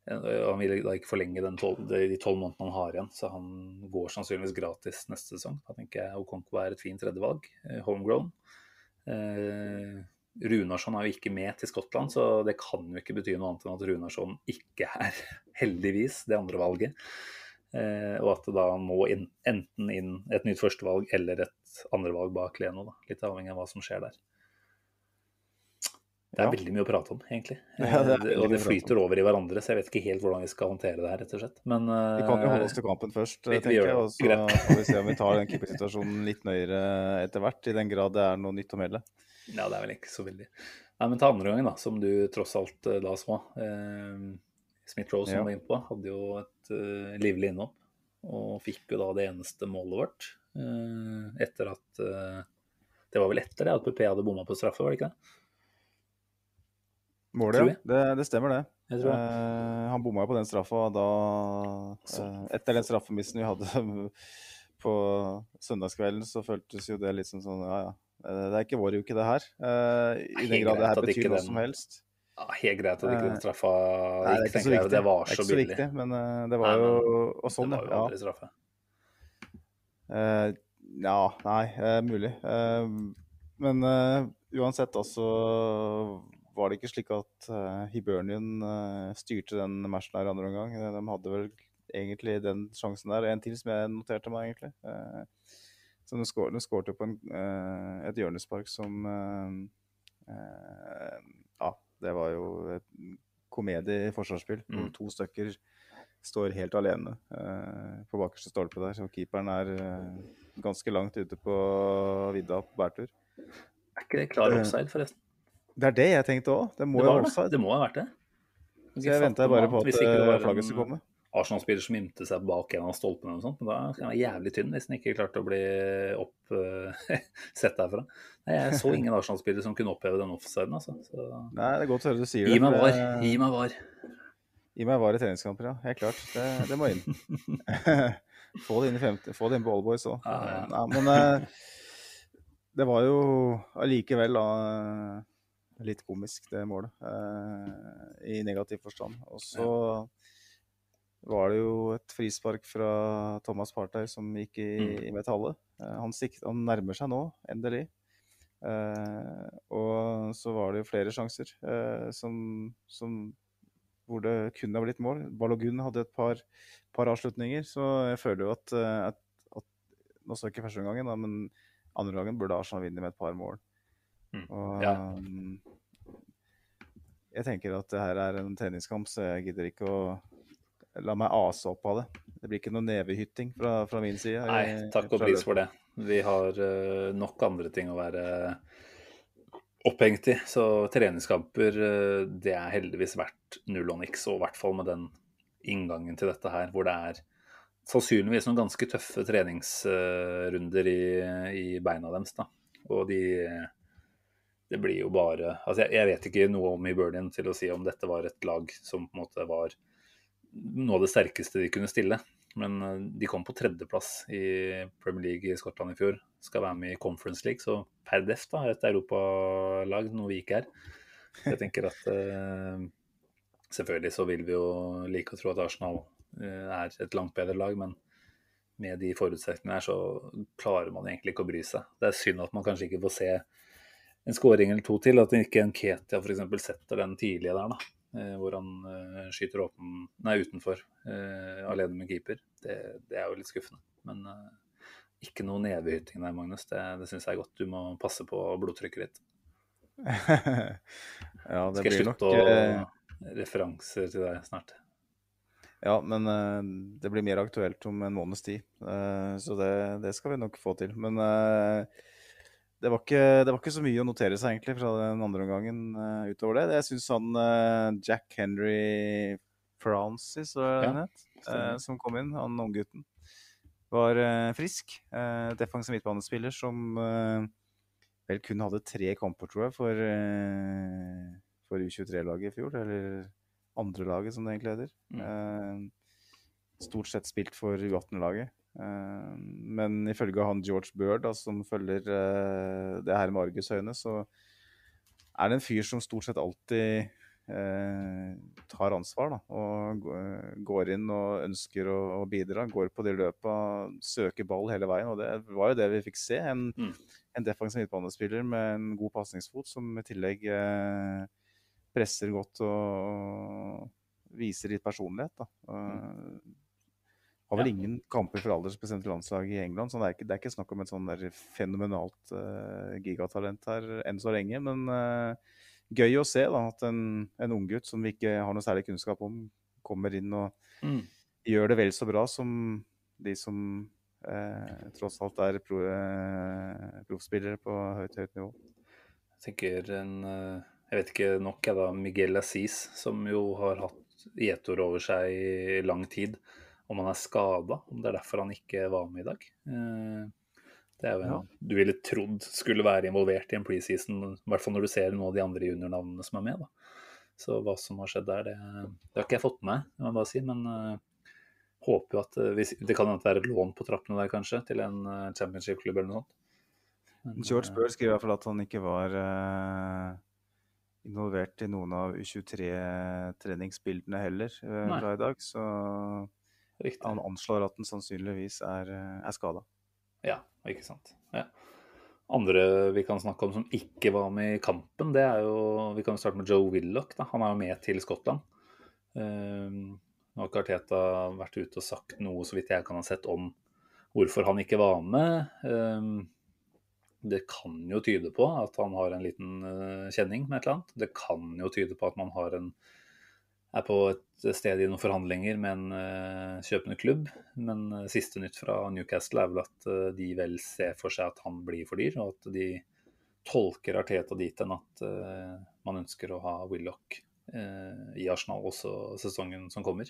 han vil da ikke forlenge tol de tolv månedene han har igjen, så han går sannsynligvis gratis neste sesong. Da tenker jeg Okonko er et fint tredjevalg. Eh, homegrown. Eh, Runarsson er jo ikke med til Skottland, så det kan jo ikke bety noe annet enn at Runarsson ikke er, heldigvis, det andre valget. Eh, og at det da må inn, enten inn et nytt førstevalg eller et andrevalg bak Leno. Da. Litt avhengig av hva som skjer der. Det er ja. veldig mye å prate om, egentlig. Ja, det eh, og det flyter over i hverandre, så jeg vet ikke helt hvordan vi skal håndtere det her, rett og slett. Men,
vi kan jo holde oss til kampen først, vi, tenker jeg. Og så får vi se om vi tar den keepersituasjonen litt nøyere etter hvert, i den grad det er noe nytt å melde.
Ja, det er vel ikke så veldig. Nei, men ta andre gangen, da, som du tross alt uh, da så. Uh, Smith-Rose som ja. var innpå, hadde jo et uh, livlig innhopp. Og fikk jo da det eneste målet vårt. Uh, etter at Det var vel etter det at PP hadde bomma på straffe, var det ikke det?
Målet, ja. Det, det, stemmer, det. Uh, han bomma jo på den straffa da uh, Etter den straffemissen vi hadde på søndagskvelden, så føltes jo det litt som sånn Ja, ja. Eh, det er ikke vår uke, det her. Uh, I den grad det her betyr noe som helst.
Ja, helt greit at ikke den straffa Nei, det, er ikke så viktig. det var så, billig. Viktig,
men det var jo Og sånn,
det var jo aldri straffe.
ja, nei, mulig. Men uansett, altså var det ikke slik at uh, Hibernian uh, styrte den matchen her andre omgang. De hadde vel egentlig den sjansen der. En til som jeg noterte meg, egentlig. Uh, så de skårte på en, et hjørnespark som Ja, det var jo et komedie i forsvarsspill. Mm. To stykker står helt alene på bakerste stolpe der. Så keeperen er ganske langt ute på vidda på bærtur.
Er ikke det klar offside, forresten?
Det er det jeg tenkte òg. Det må jo være offside.
Det må ha vært det.
Så jeg venta bare på at flagget skulle komme.
Arsenal-spiller som gjemte seg bak en av stolpene, og sånt, men da kan han jævlig tynn hvis han ikke klarte å bli opp sett derfra. Nei, jeg så ingen Arsenal-spiller som kunne oppheve den offsiden. Altså. Så...
Nei, det er godt å høre du sier det.
Gi meg var. Gi meg var.
Gi meg var i treningskamper, ja. Helt klart. Det, det må inn. få det inn i 50, få det inn på Allboys òg. Ja, ja. Men uh, det var jo allikevel da litt komisk, det målet. Eh, I negativ forstand. Og så var det jo et frispark fra Thomas Partey som gikk i, mm. i metallet. Eh, han, han, nærmer seg nå, endelig. Eh, og så var det jo flere sjanser eh, som, som, hvor det kunne ha blitt mål. Balogun hadde et par, par avslutninger, så jeg føler jo at, at, at Nå så ikke første gangen, da, men andre gangen burde Arsenal vinne med et par mål. Mm. Og, ja. Um, jeg tenker at det her er en treningskamp, så jeg gidder ikke å la meg ase opp av det. Det blir ikke noe nevehytting fra, fra min side.
Nei, takk og pris for det. Vi har uh, nok andre ting å være opphengt i. Så treningskamper, uh, det er heldigvis verdt null og niks. Og i hvert fall med den inngangen til dette her, hvor det er sannsynligvis noen ganske tøffe treningsrunder i, i beina deres. Da. Og de det blir jo bare altså jeg, jeg, vet ikke noe om Hibernian til å si om dette var et lag som på en måte var noe av det sterkeste de kunne stille. Men eh, de kom på tredjeplass i Premier League i Skottland i fjor. Skal være med i Conference League, så per def da, et europalag, noe vi ikke er. Jeg tenker at eh, selvfølgelig så vil vi jo like å tro at Arsenal uh, er et langt bedre lag, men med de forutsetningene her så klarer man egentlig ikke å bry seg. Det er synd at man kanskje ikke får se en skåring eller to til. At ikke en Ketia f.eks. setter den tidlige der, da. Eh, hvor han uh, skyter åpen, nei, utenfor, uh, alene med keeper. Det, det, er jo litt skuffende. Men uh, ikke noe nevehytting der, Magnus. Det, det syns jeg er godt. Du må passe på blodtrykket ditt.
ja, det
Skal jeg slutte nok, å referanser til deg snart?
Ja, men det blir mer aktuelt om en måneds tid. så det, det, skal vi nok få til. Men det var, ikke, det var, ikke, så mye å notere seg egentlig fra den andre omgangen uh, utover det. Jeg syns han uh, Jack Henry Francis, ja, uh, som kom inn, han unggutten, var frisk. defensiv midtbanespiller som vel kun hadde tre kamper, tror jeg, for, for U23-laget i fjor. Eller andre laget, som det egentlig heter. Mm. stort sett spilt for U18-laget. Eh, men ifølge han George Bird, da, som følger uh, det her med Argus øyne, så er det en fyr som stort sett alltid eh, tar ansvar. Da, og går inn og ønsker å, å, bidra. Går på de løpa, søker ball hele veien. Og det var jo det vi fikk se. En, mm. en defensiv midtbanespiller med en god pasningsfot som i tillegg presser godt og, og viser litt personlighet. Da. Mm. Har vel ja. ingen kamper for aldersbestemt landslag i England, så det er ikke, det er ikke snakk om et sånn der fenomenalt uh, gigatalent her enn så lenge. Men uh, gøy å se da, at en, en unggutt som vi ikke har noe særlig kunnskap om, kommer inn og mm. gjør det vel så bra som de som uh, tross alt er pro, proffspillere på høyt, høyt nivå.
Jeg tenker en Jeg vet ikke nok, jeg da. Miguel Assis, som jo har hatt gjetord over seg i lang tid om han er skada, om det er derfor han ikke var med i dag. Eh, det er jo en ja. du ville trodd skulle være involvert i en preseason, i hvert fall når du ser noen av de andre juniornavnene som er med. da. Så hva som har skjedd der, det, det har ikke jeg fått med meg, må bare si. Men uh, håper jo at hvis, Det kan være et lån på trappene der, kanskje, til en uh, championship-klubb eller noe sånt.
Men, George Burr skriver i hvert fall at han ikke var involvert i noen av U23-treningsbildene heller fra i dag. Så Riktig. Han anslår at den sannsynligvis er, eh, er skada.
Ja, ikke sant. Ja. Andre vi kan snakke om som ikke var med i kampen, det er jo Vi kan starte med Joe Willoch. Da. Han er jo med til Skottland. Um, nå har ikke Arteta vært ute og sagt noe, så vidt jeg kan ha sett, om hvorfor han ikke var med. Um, det kan jo tyde på at han har en liten uh, kjenning med et eller annet. Det kan jo tyde på at man har en er på et sted i noen forhandlinger med en uh, kjøpende klubb. Men uh, siste nytt fra Newcastle er vel at uh, de vel ser for seg at han blir for dyr, og at de tolker Arteta dit enn at man ønsker å ha Willoch i Arsenal også sesongen som kommer.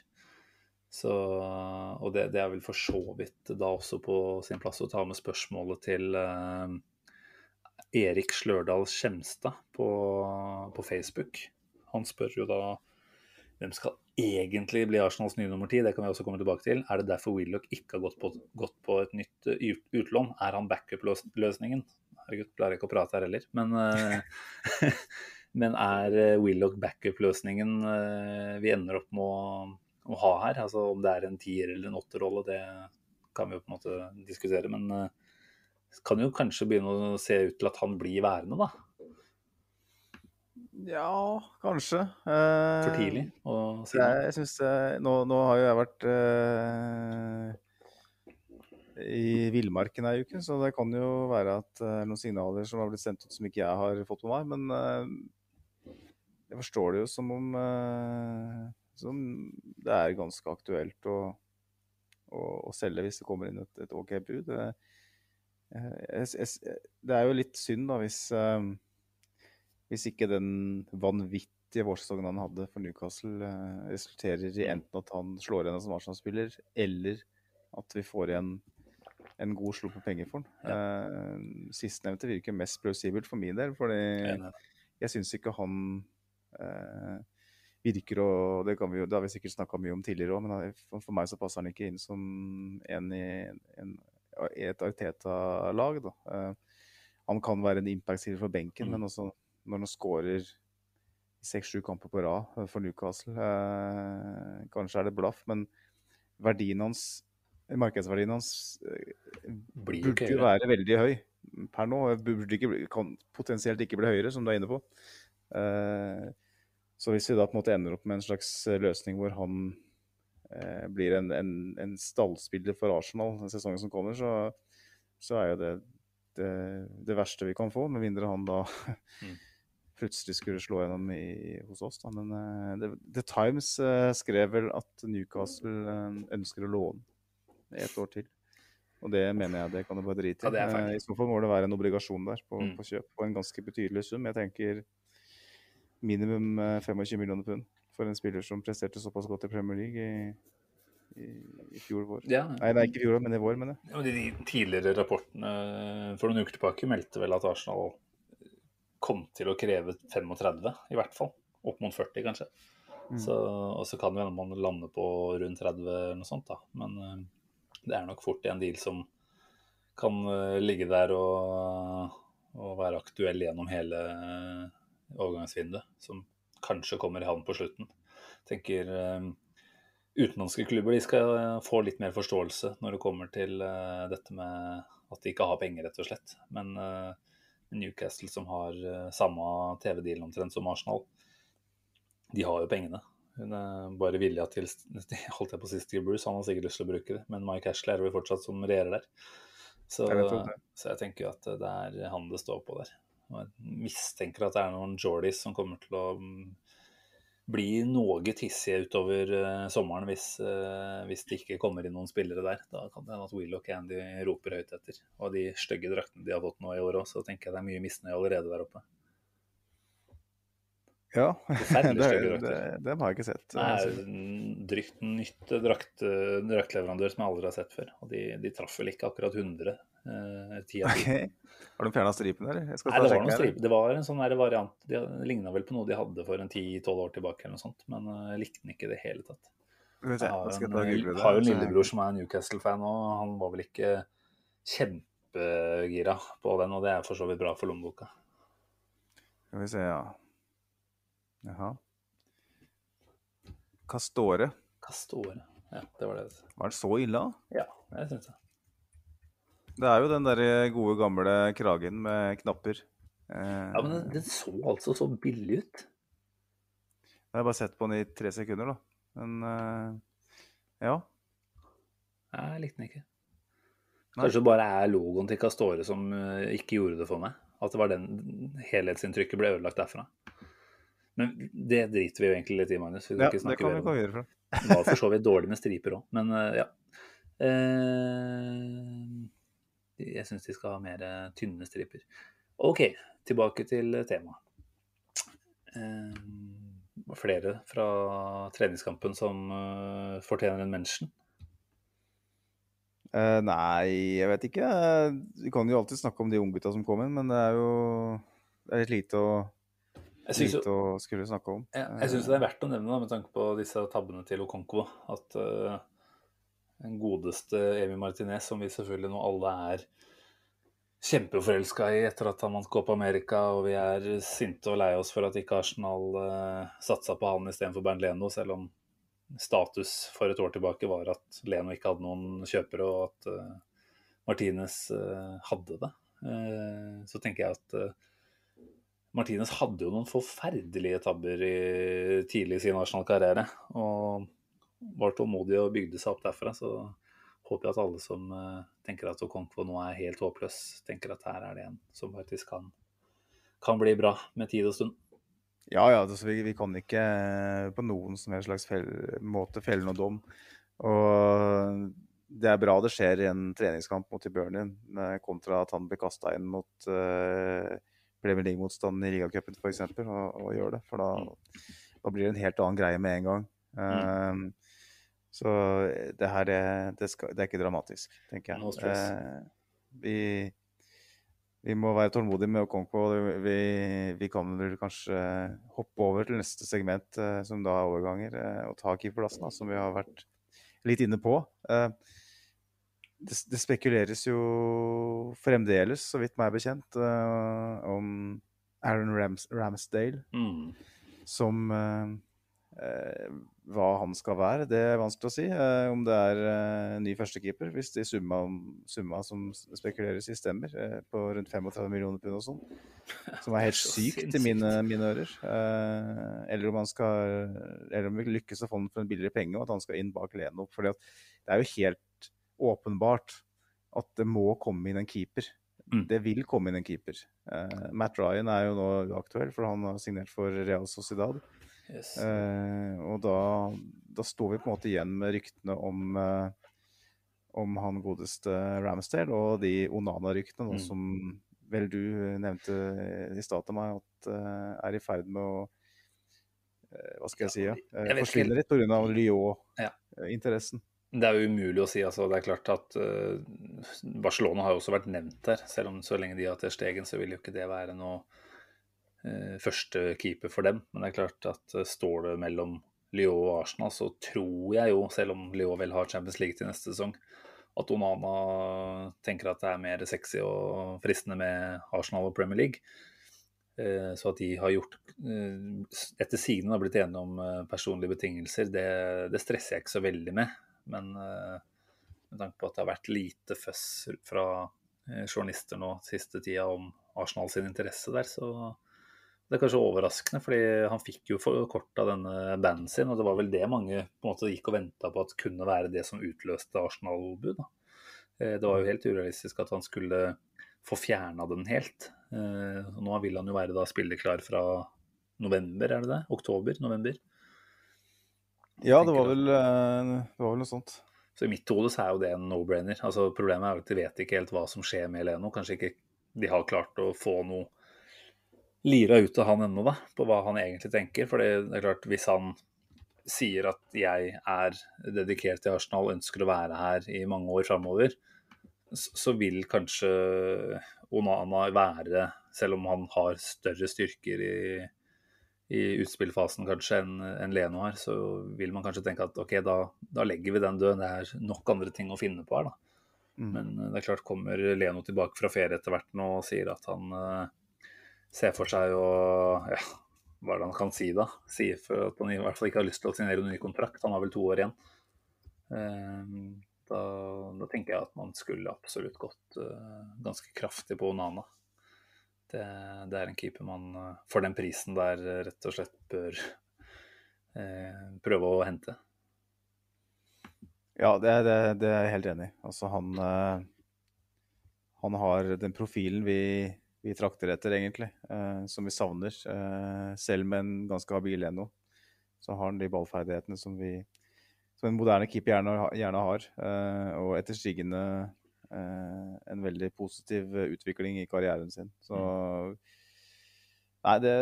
Så, og det, det, er vel for så vidt da også på sin plass å ta med spørsmålet til Erik Slørdal Skjemstad på, på Facebook. Han spør jo da hvem skal egentlig bli Arsenals nye nummer ti? Det kan vi også komme tilbake til. Er det derfor Willoch ikke har gått på, gått på et nytt uh, utlån? Er han backup-løsningen? Herregud, klarer ikke å prate her heller. Men, uh, men er uh, Willoch backup-løsningen vi ender opp med å, å, ha her? Altså Om det er en tier- eller en åtterrolle, det kan vi jo på en måte diskutere. Men kan jo kanskje begynne å se ut til at han blir værende, da.
Ja, kanskje.
For tidlig å si
noe? Jeg synes, nå, nå, har jo jeg vært eh, i villmarken ei uke, så det kan jo være at det er noen signaler som har blitt sendt ut som ikke jeg har fått med meg. Men uh, jeg forstår det jo som om som det er ganske aktuelt å, å, å, selge hvis det kommer inn et, et OK bud. Det, det, er jo litt synd da hvis hvis ikke den vanvittige vårsesongen han hadde for Newcastle, eh, resulterer i enten at han slår igjen som Arsenal-spiller, eller at vi får igjen en god slump med penger for han. Ja. Uh, Sistnevnte virker mest plausibelt for min del, fordi jeg syns ikke han uh, virker å Det, vi det har vi sikkert snakka mye om tidligere òg, men for, meg så passer han ikke inn som en i, en, et Arteta-lag. Uh, han kan være en impact-spiller for benken, mm. men også når han skårer seks-sju kamper på rad for Newcastle. Eh, kanskje er det blaff, men verdien hans, markedsverdien hans eh, burde jo være veldig høy per nå. Ikke, kan potensielt ikke bli høyere, som du er inne på. Eh, så hvis vi da på en måte ender opp med en slags løsning hvor han eh, blir en, en, en, stallspiller for Arsenal den sesongen som kommer, så, så er jo det, det, det verste vi kan få, med mindre han da mm plutselig skulle slå gjennom i, hos oss. Da. Men uh, The, The Times uh, skrev vel at Newcastle uh, ønsker å låne et år til. Og det mener jeg det kan du bare drite i. Ja, I så fall må det være en obligasjon der på, mm. på, kjøp, på en ganske betydelig sum. Jeg tenker minimum 25 millioner pund for en spiller som presterte såpass godt i Premier League i, i, i fjor vår. Ja. Nei, nei, ikke i fjor, men i vår, mener jeg.
Ja, de tidligere rapportene for noen uker tilbake meldte vel at Arsenal kom til å kreve 35, i hvert fall. Opp mot 40, kanskje. Mm. Så, og så kan det hende man lander på rundt 30 eller noe sånt, da. Men uh, det er nok fort en deal som kan uh, ligge der og, og, være aktuell gjennom hele uh, overgangsvinduet. Som kanskje kommer i havn på slutten. tenker utenlandske klubber de skal få litt mer forståelse når det kommer til dette med at de ikke har penger, rett og slett. Men uh, Newcastle, som har uh, samme TV-deal omtrent som Arsenal, de har jo pengene. Hun er bare villig til holdt jeg på sist Steve Bruce, han har sikkert lyst til å bruke det. Men Mike Ashley er vel fortsatt som regjerer der. Så jeg, så jeg tenker at det er han det står på der. Og jeg mistenker at det er noen Jordies som kommer til å mm, blir noe tissig utover uh, sommeren hvis, uh, hvis, det ikke kommer inn noen spillere der. Da kan det hende at Will og Candy roper høyt etter. Og de stygge draktene de har fått nå i år òg, så tenker jeg det er mye misnøye allerede der oppe.
Ja, det, det, det, har jeg ikke sett.
Det er drygt nytt drakt, draktleverandør som jeg aldri har sett før. Og de, de traff vel ikke akkurat 100
Uh, okay. Har de fjerna stripen, eller?
Nei, det var, noen strip. det var en sånn variant. Det ligna vel på noe de hadde for en 10-12 år tilbake, eller noe sånt, men uh, jeg likte den ikke i det hele tatt. Jeg, har, en, jeg har jo en lillebror som er Newcastle-fan, og han var vel ikke kjempegira på den, og det er for så vidt bra for lommeboka.
Skal vi se, ja. Jaha. Castore.
Castore, ja, det var det.
Var det så ille,
da? Ja, det syns jeg.
Det er jo den der gode, gamle kragen med knapper. Eh,
Ja, men den, den så altså så billig ut.
Jeg har bare sett på den i tre sekunder, da. Men eh, ja.
Jeg likte den ikke. Kanskje det bare er logoen til Castore som eh, ikke gjorde det for meg. At det var den helhetsinntrykket ble ødelagt derfra. Men det driter vi jo egentlig litt i, Magnus.
Ja det kan vi gå videre fra.
Det var for så vidt dårlig med striper òg, men eh, ja. Eh, jeg syns de skal ha mer eh, tynne striper. OK, tilbake til temaet. Eh, flere fra treningskampen som eh, fortjener en mention.
Eh, nei, jeg vet ikke. Eh, Vi kan jo alltid snakke om de unggutta som kom inn, men det er jo det er litt lite å,
syns jo
å skulle snakke om.
Jeg, jeg syns det er verdt å nevne da, med tanke på disse tabbene til Okonkwo, at eh, den godeste Emi Martinez, som vi selvfølgelig nå alle er kjempeforelska i etter at han vant Copa America, og vi er sinte og lei oss for at ikke Arsenal uh, satsa på han istedenfor Bernt Leno, selv om status for et år tilbake var at Leno ikke hadde noen kjøpere, og at uh, Martinez uh, hadde det. Uh, så tenker jeg at uh, Martinez hadde jo noen forferdelige tabber i, tidlig i sin Arsenal-karriere. Og var tålmodig og bygde seg opp derfra. Så håper jeg at alle som eh, tenker at Okonkwo nå er helt håpløs, tenker at her er det en som faktisk kan, kan bli bra med tid og stund.
Ja, ja, altså, vi, vi kan ikke eh, på noen som helst slags fel, måte felle noen dom. Og det er bra det skjer i en treningskamp mot Burnley, kontra at han blir kasta inn mot uh, Premier League-motstanden i ligacupen f.eks. Og, og gjør det. For da, da blir det en helt annen greie med en gang. Um, Så det her er, det, skal, det er ikke dramatisk, tenker jeg.
No.
Eh, vi, vi må være tålmodige med Okonkwo. Vi, vi kan vel kanskje hoppe over til neste segment, eh, som da er overganger, eh, og ta keeperplassen, som vi har vært litt inne på. Eh, det, det spekuleres jo fremdeles, så vidt meg er bekjent, eh, om Aaron Rams, Ramsdale
Mm.
som eh, eh, hva han skal være, det er vanskelig å si. Eh, om det er eh, ny førstekeeper, hvis de summa, summa som spekuleres i, stemmer. Eh, på rundt 35 millioner pund og sånn. Som er helt sykt i mine, mine ører. Eh, eller om han skal Eller om vi lykkes å få ham for en billigere penge, og at han skal inn bak Leno. For det er jo helt åpenbart at det må komme inn en keeper.
Mm.
Det vil komme inn en keeper. Eh, Matt Ryan er jo nå uaktuell, for han har signert for Real Sociedad.
Yes.
Eh, og da, da står vi på en måte igjen med ryktene om, eh, om han godeste Ramsdale og de Onana-ryktene
Mm.
som vel du nevnte i stad til meg at eh, er i ferd med å eh, Hva skal jeg si? Ja?
jeg
Eh, forsvinne litt pga. Lyon-interessen.
Det er jo umulig å si. altså Det er klart at eh, Barcelona har jo også vært nevnt der. Selv om så lenge de har til Stegen, så vil jo ikke det være noe uh, første keeper for dem. Men det er klart at eh, står det mellom Lyon og Arsenal, så tror jeg jo, selv om Lyon vel har Champions League til neste sesong, at Onana tenker at det er mer sexy og fristende med Arsenal og Premier League. Eh, Så at de har gjort eh, Etter sigende har blitt enige om eh, personlige betingelser, det, det stresser jeg ikke så veldig med. Men eh, med tanke på at det har vært lite føss fra eh, journalister nå siste tida om Arsenal sin interesse der, så det er kanskje overraskende. fordi han fikk jo forkorta denne banden sin, og det var vel det mange på en måte gikk og venta på at kunne være det som utløste Arsenal-bud. Eh, Det var jo helt urealistisk at han skulle få fjerna den helt. Eh, Nå vil han jo være da spilleklar fra november, er det det? Oktober? November?
Ja, det var, vel, eh, det var vel noe sånt.
Så i mitt hode så er jo det en no-brainer. Altså Problemet er at de vet ikke helt hva som skjer med Leno. Kanskje ikke de har klart å få noe lira ut av han ennå, da, på hva han egentlig tenker. For det er klart, hvis han sier at jeg er dedikert til Arsenal, ønsker å være her i mange år framover, så vil kanskje Onana være, selv om han har større styrker i, i utspillfasen kanskje enn en Leno har, så vil man kanskje tenke at ok, da, da legger vi den død. Det er nok andre ting å finne på her, da.
Mm.
Men eh, det er klart, kommer Leno tilbake fra ferie etter hvert nå og sier at han eh, ser for seg å Ja, hva er det han kan si da? Sier for at han i hvert fall ikke har lyst til å signere noen ny kontrakt. Han har vel to år igjen. Eh, Da, da, tenker jeg at man skulle absolutt gått uh, ganske kraftig på Onana. Det, det, er en keeper man for den prisen der rett og slett bør eh, prøve å hente.
Ja, det, det, det er jeg helt enig i. Altså, han, han har den profilen vi, vi trakter etter, egentlig, som vi savner. selv med en ganske habil Eno, så har han de ballferdighetene som vi som en moderne keeper gjerne, gjerne har. Uh, og etter stigende uh, en veldig positiv utvikling i karrieren sin. Så Nei, det,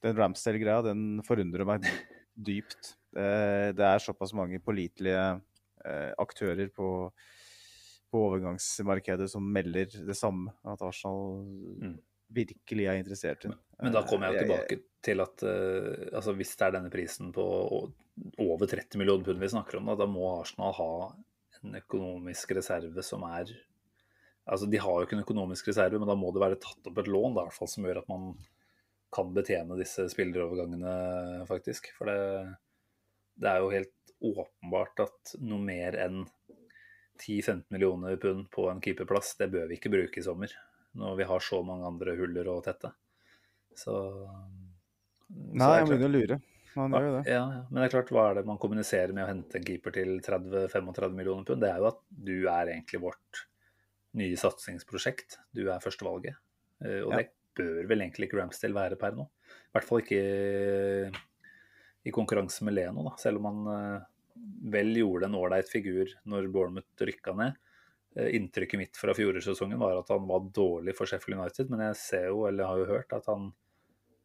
den Ramsdale-greia, den forundrer meg dypt. Det, det er såpass mange pålitelige uh, aktører på, på overgangsmarkedet som melder det samme, at Arsenal mm. virkelig er interessert i den.
Men da kommer jeg tilbake til at uh, altså hvis det er denne prisen på over 30 millioner pund vi snakker om, da, da må Arsenal ha en økonomisk reserve som er Altså, de har jo ikke en økonomisk reserve, men da må det være tatt opp et lån da, i hvert fall, som gjør at man kan betjene disse spillerovergangene, faktisk. For det, det er jo helt åpenbart at noe mer enn 10-15 millioner pund på en keeperplass, det bør vi ikke bruke i sommer. Når vi har så mange andre huller å tette. Så
Nei, han begynner å lure. Han gjør jo det.
Ja, ja, Men det er klart, hva er det man kommuniserer med å hente en keeper til 30-35 millioner pund? Det er jo at du er egentlig vårt nye satsingsprosjekt. Du er førstevalget. Eh, og ja. det bør vel egentlig ikke Ramsdale være per nå. I hvert fall ikke i konkurranse med Leno, da. Selv om han eh, vel gjorde en ålreit figur når Bournemouth rykka ned. Eh, inntrykket mitt fra fjorårssesongen var at han var dårlig for Sheffield United, men jeg ser jo, eller har jo hørt, at han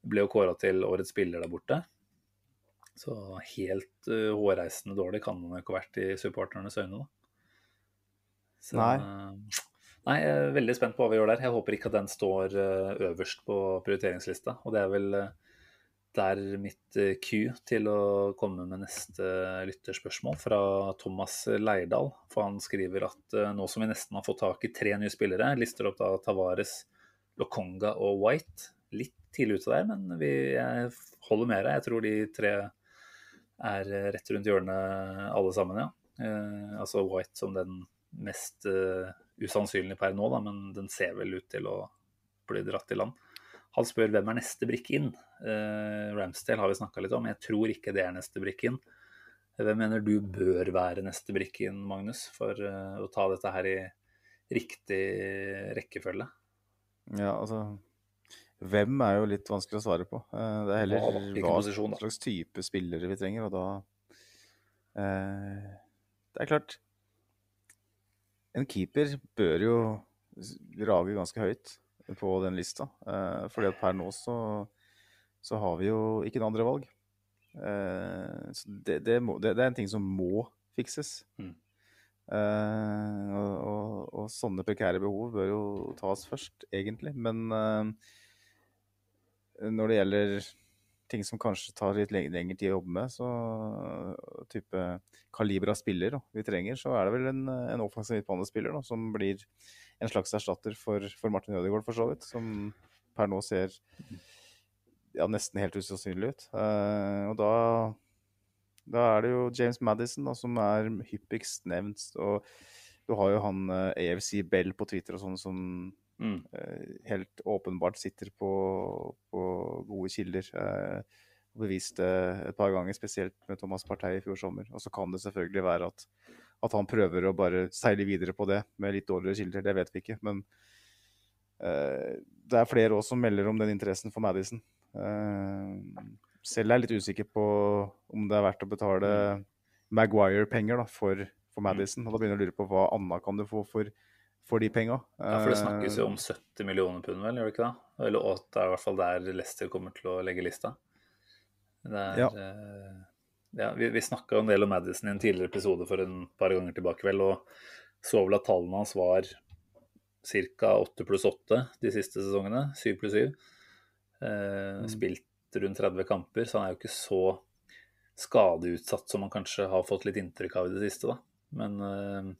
ble jo kåra til årets spiller der borte. Så helt uh, hårreisende dårlig kan han jo ikke ha vært i supporternes øyne, da.
Så, nei. Uh,
nei, jeg er veldig spent på hva vi gjør der. Jeg håper ikke at den står uh, øverst på prioriteringslista. Og det er vel der mitt Q til å komme med neste lytterspørsmål fra Thomas Leirdal. For han skriver at nå som vi nesten har fått tak i tre nye spillere, lister opp da Tavares, Lokonga og White. Litt tidlig ute der, men vi, holder med deg. Jeg tror de tre er rett rundt hjørnet alle sammen, ja. Eh, altså White som den mest usannsynlige per nå, da, men den ser vel ut til å bli dratt i land. Han spør hvem er neste brikke inn. Uh, Ramsdale har vi snakka litt om. Jeg tror ikke det er neste brikke inn. Hvem mener du bør være neste brikke inn, Magnus, for uh, å ta dette her i riktig rekkefølge?
Ja, altså hvem er jo litt vanskelig å svare på. Uh, det er heller hva slags type spillere vi trenger, og da Det er klart En keeper bør jo rage ganske høyt på den lista. Eh, fordi at per nå så, så har vi jo ikke noe andre valg. Eh, så det, det, må, det, det, er en ting som må fikses. Mm. Eh, og, og, og, sånne prekære behov bør jo tas først, egentlig. Men eh, når det gjelder ting som kanskje tar litt lengre tid å jobbe med, så type kaliber av spiller da, vi trenger, så er det vel en, en offensiv midtbanespiller som blir en slags erstatter for, for Martin Ødegaard, for så vidt. Som per nå ser ja, nesten helt usannsynlig ut. Uh, og da, da er det jo James Madison da, som er hyppigst nevnt. Og du har jo han uh, AFC Bell på Twitter og sånn som Mm. uh, helt åpenbart sitter på, på gode kilder. Eh, og beviste et par ganger, spesielt med Thomas Partey i fjor sommer. Og så kan det selvfølgelig være at, at, han prøver å bare seile videre på det med litt dårligere kilder. Det vet vi ikke. Men uh, det er flere også som melder om den interessen for Madison. Uh, selv er jeg litt usikker på om det er verdt å betale. Maguire-penger for, for, mm. Madison. Og da begynner jeg å lure på hva Anna kan du få for for de penga.
Ja, for det snakkes jo om 70 millioner pund, vel, gjør det ikke det? Eller at det er i hvert fall der Leicester kommer til å legge lista. Er, ja. Ja. Vi, vi snakka en del om Madison i en tidligere episode for en par ganger tilbake, vel, og så vel at tallene hans var ca. 8 pluss 8 de siste sesongene. 7 pluss 7. Eh, mm. Spilt rundt 30 kamper, så han er jo ikke så skadeutsatt som man kanskje har fått litt inntrykk av i det siste, da. Men eh,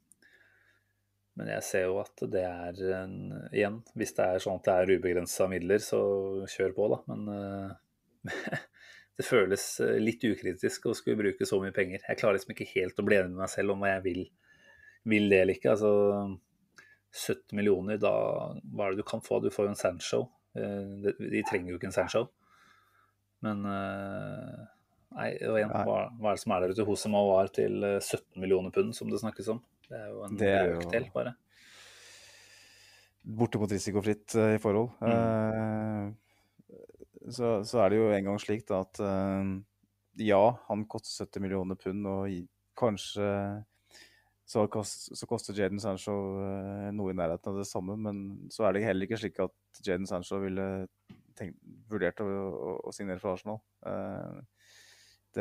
men jeg ser jo at det er en, Igjen, hvis det er sånn at det er ubegrensa midler, så kjør på, da. Men uh, det føles eh, litt ukritisk å skulle bruke så mye penger. Jeg klarer liksom ikke helt å bli enig med meg selv om hva jeg vil vil det eller ikke. Altså 70 millioner, da hva er det du kan få? Du får jo en Sandshow. De, de trenger jo ikke en Sandshow. Men Nei, og igjen, hva, hva, er det som er der ute? Hosema var til 17 millioner pund, som det snakkes om. Det er jo en brøkdel, bare.
Bortimot risikofritt i forhold. Mm. Uh, så, så, er det jo en gang slik da, at uh, ja, han koster 70 millioner pund, og kanskje så, kost, så koster Jaden Sancho noe i nærheten av det samme, men så er det heller ikke slik at Jaden Sancho ville tenkt, vurdert å, å, å, signere for Arsenal. Uh,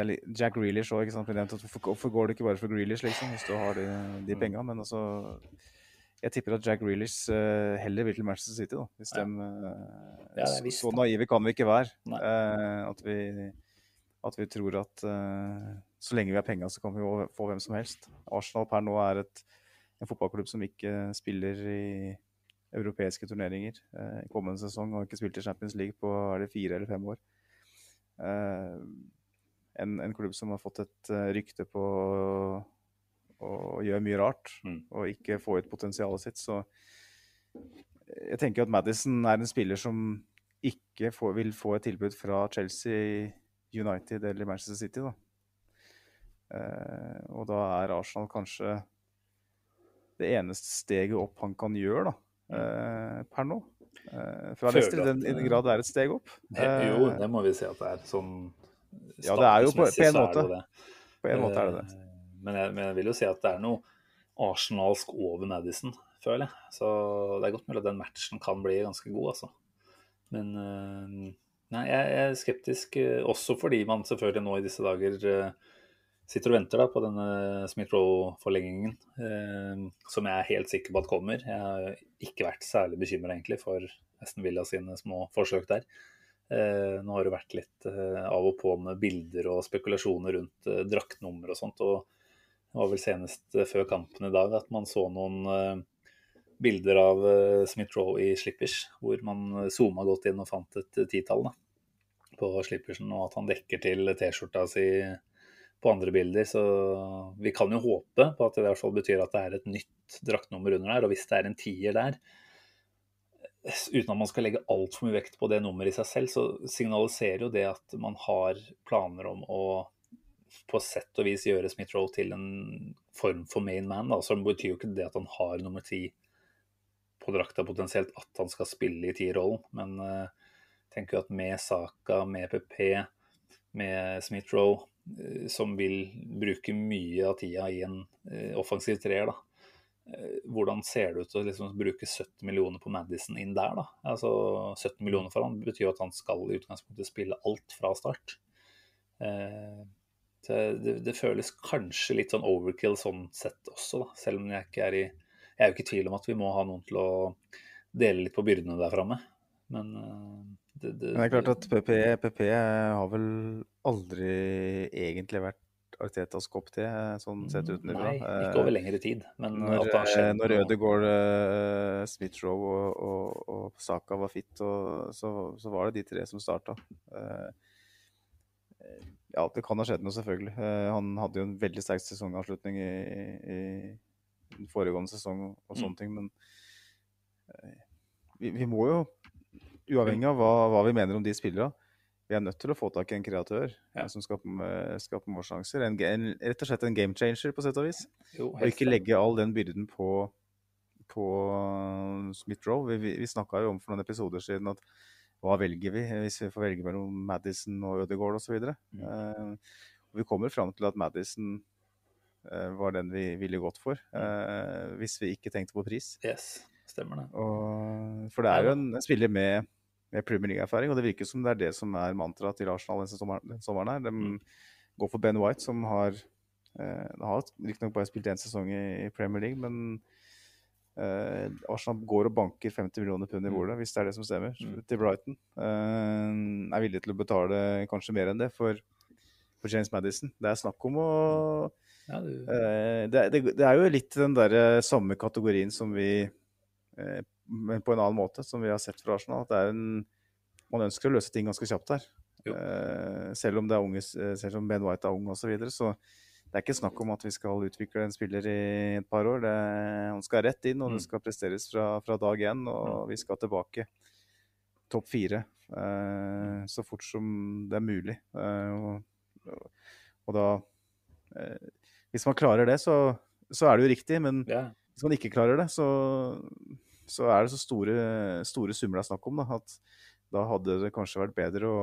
litt, Jack Grealish òg, ikke sant. Hvorfor, hvorfor går det ikke bare for Grealish, liksom, hvis du har de, de mm. penga? Men altså Jeg tipper at Jack Grealish uh, heller vil til Manchester City, da. Hvis ja. de, uh, ja, visst, så naive kan vi ikke være. Uh, at, vi, at, vi, tror at så lenge vi har penga, så kan vi få hvem som helst. Arsenal per nå er et, en fotballklubb som ikke spiller i europeiske turneringer i kommende sesong, og ikke spilt i Champions League på er det fire eller fem år. En, en, klubb som har fått et rykte på å gjør mye rart mm. og ikke få ut potensialet sitt. Så jeg tenker at Madison er en spiller som ikke får, vil få et tilbud fra Chelsea, United eller Manchester City. Da. Eh, og da er Arsenal kanskje det eneste steget opp han kan gjøre da, eh, per nå. Eh, fra Leicester, i den, den grad det er et steg opp.
jo, det må vi si at det er. Sånn
ja, det er jo på, på en måte. På en måte er det det.
Eh, men jeg, men jeg, vil jo si at det er noe arsenalsk over Madison, føler jeg. Så det er godt mulig at den matchen kan bli ganske god, altså. Men eh, nei, jeg er skeptisk eh, også fordi man selvfølgelig nå i disse dager sitter og venter da på denne Smith-Roe-forlengingen, som jeg er helt sikker på at kommer. Jeg har ikke vært særlig bekymra egentlig for Aston Villa sine små forsøk der. Eh, nå har det vært litt eh, av og på med bilder og spekulasjoner rundt eh, draktnummer og sånt. og Det var vel senest før kampen i dag at man så noen bilder av Smith-Roe i slippers, hvor man zooma godt inn og fant et titall på slippersen, og at han dekker til T-skjorta si på andre bilder. Så vi kan jo håpe på at det i hvert fall betyr at det er et nytt draktnummer under der. Og hvis det er en tier der, uten at man skal legge altfor mye vekt på det nummeret i seg selv, så signaliserer jo det at man har planer om å på sett og vis gjøre Smith-Roe til en form for main man. Da. Så det betyr jo ikke det at han har nummer ti på drakta potensielt, at han skal spille i ti-rollen. Men jeg uh, tenker jo at med Saka, med PP, med Smith-Roe, uh, som vil bruke mye av tida i en uh, offensiv treer, da, Eh, hvordan ser det ut å liksom bruke 70 millioner på Madison inn der? da? Altså 17 millioner for han betyr jo at han skal i utgangspunktet spille alt fra start. Eh, det, det, føles kanskje litt sånn overkill sånn sett også, da. Selv om jeg ikke er i Jeg er jo ikke i tvil om at vi må ha noen til å dele litt på byrdene der framme. Men eh,
det, det, Men det er klart at PP, PP har vel aldri egentlig vært Artetas kopp te, sånn sett
mm,
utenfra.
Nei, ikke over lengre tid. Men
når, at eh, Når Ødegaard, uh, Smith-Roe og, og, og, Saka var fit, og, så, så, var det de tre som starta. Ja, det kan ha skjedd noe, selvfølgelig. Uh, han hadde jo en veldig sterk sesongavslutning i, i, i foregående sesong og sånne mm. ting, men vi, vi, må jo, uavhengig av hva, hva vi mener om de spillerne, vi er nødt til å få tak i en kreatør ja. som skaper, eh, skaper målsjanser. En, en, rett og slett en game changer, på sett og vis. Jo, og ikke legge all den byrden på, på Smith-Roe. Vi, vi, vi snakka jo om for noen episoder siden at hva velger vi hvis vi får velge mellom Madison og Ødegaard osv. Mm. Uh, vi kommer fram til at Madison uh, var den vi ville gått for, uh, hvis vi ikke tenkte på pris.
Yes, stemmer det.
Og, for det er jo en, en spiller med med Premier League-erfaring. Og det virker som det er det som er mantraet til Arsenal denne sommeren, sommeren her. De mm. går for Ben White, som har eh, har riktignok bare spilt én sesong i, i, Premier League, men eh, Arsenal går og banker 50 millioner pund i mm. bordet, hvis det er det som stemmer, mm. til Brighton. Uh, er villig til å betale kanskje mer enn det for, for James Madison. Det er snakk om å ja, du... eh, det, det, det, er jo litt den der samme kategorien som vi men på en annen måte, som vi har sett fra Arsenal. At det er en, man ønsker å løse ting ganske kjapt her. Selv om det er unge, selv om Ben White er ung osv. Så, videre, så det er ikke snakk om at vi skal utvikle en spiller i et par år. Det, han skal rett inn, og det
Mm.
skal presteres fra, fra dag én. Og vi skal tilbake topp fire eh, så fort som det er mulig. Eh, og, og da eh, Hvis man klarer det, så, så er det jo riktig. Men
yeah.
hvis man ikke klarer det, så, så er det så store, store summer det er snakk om. Da, at da hadde det kanskje vært bedre å,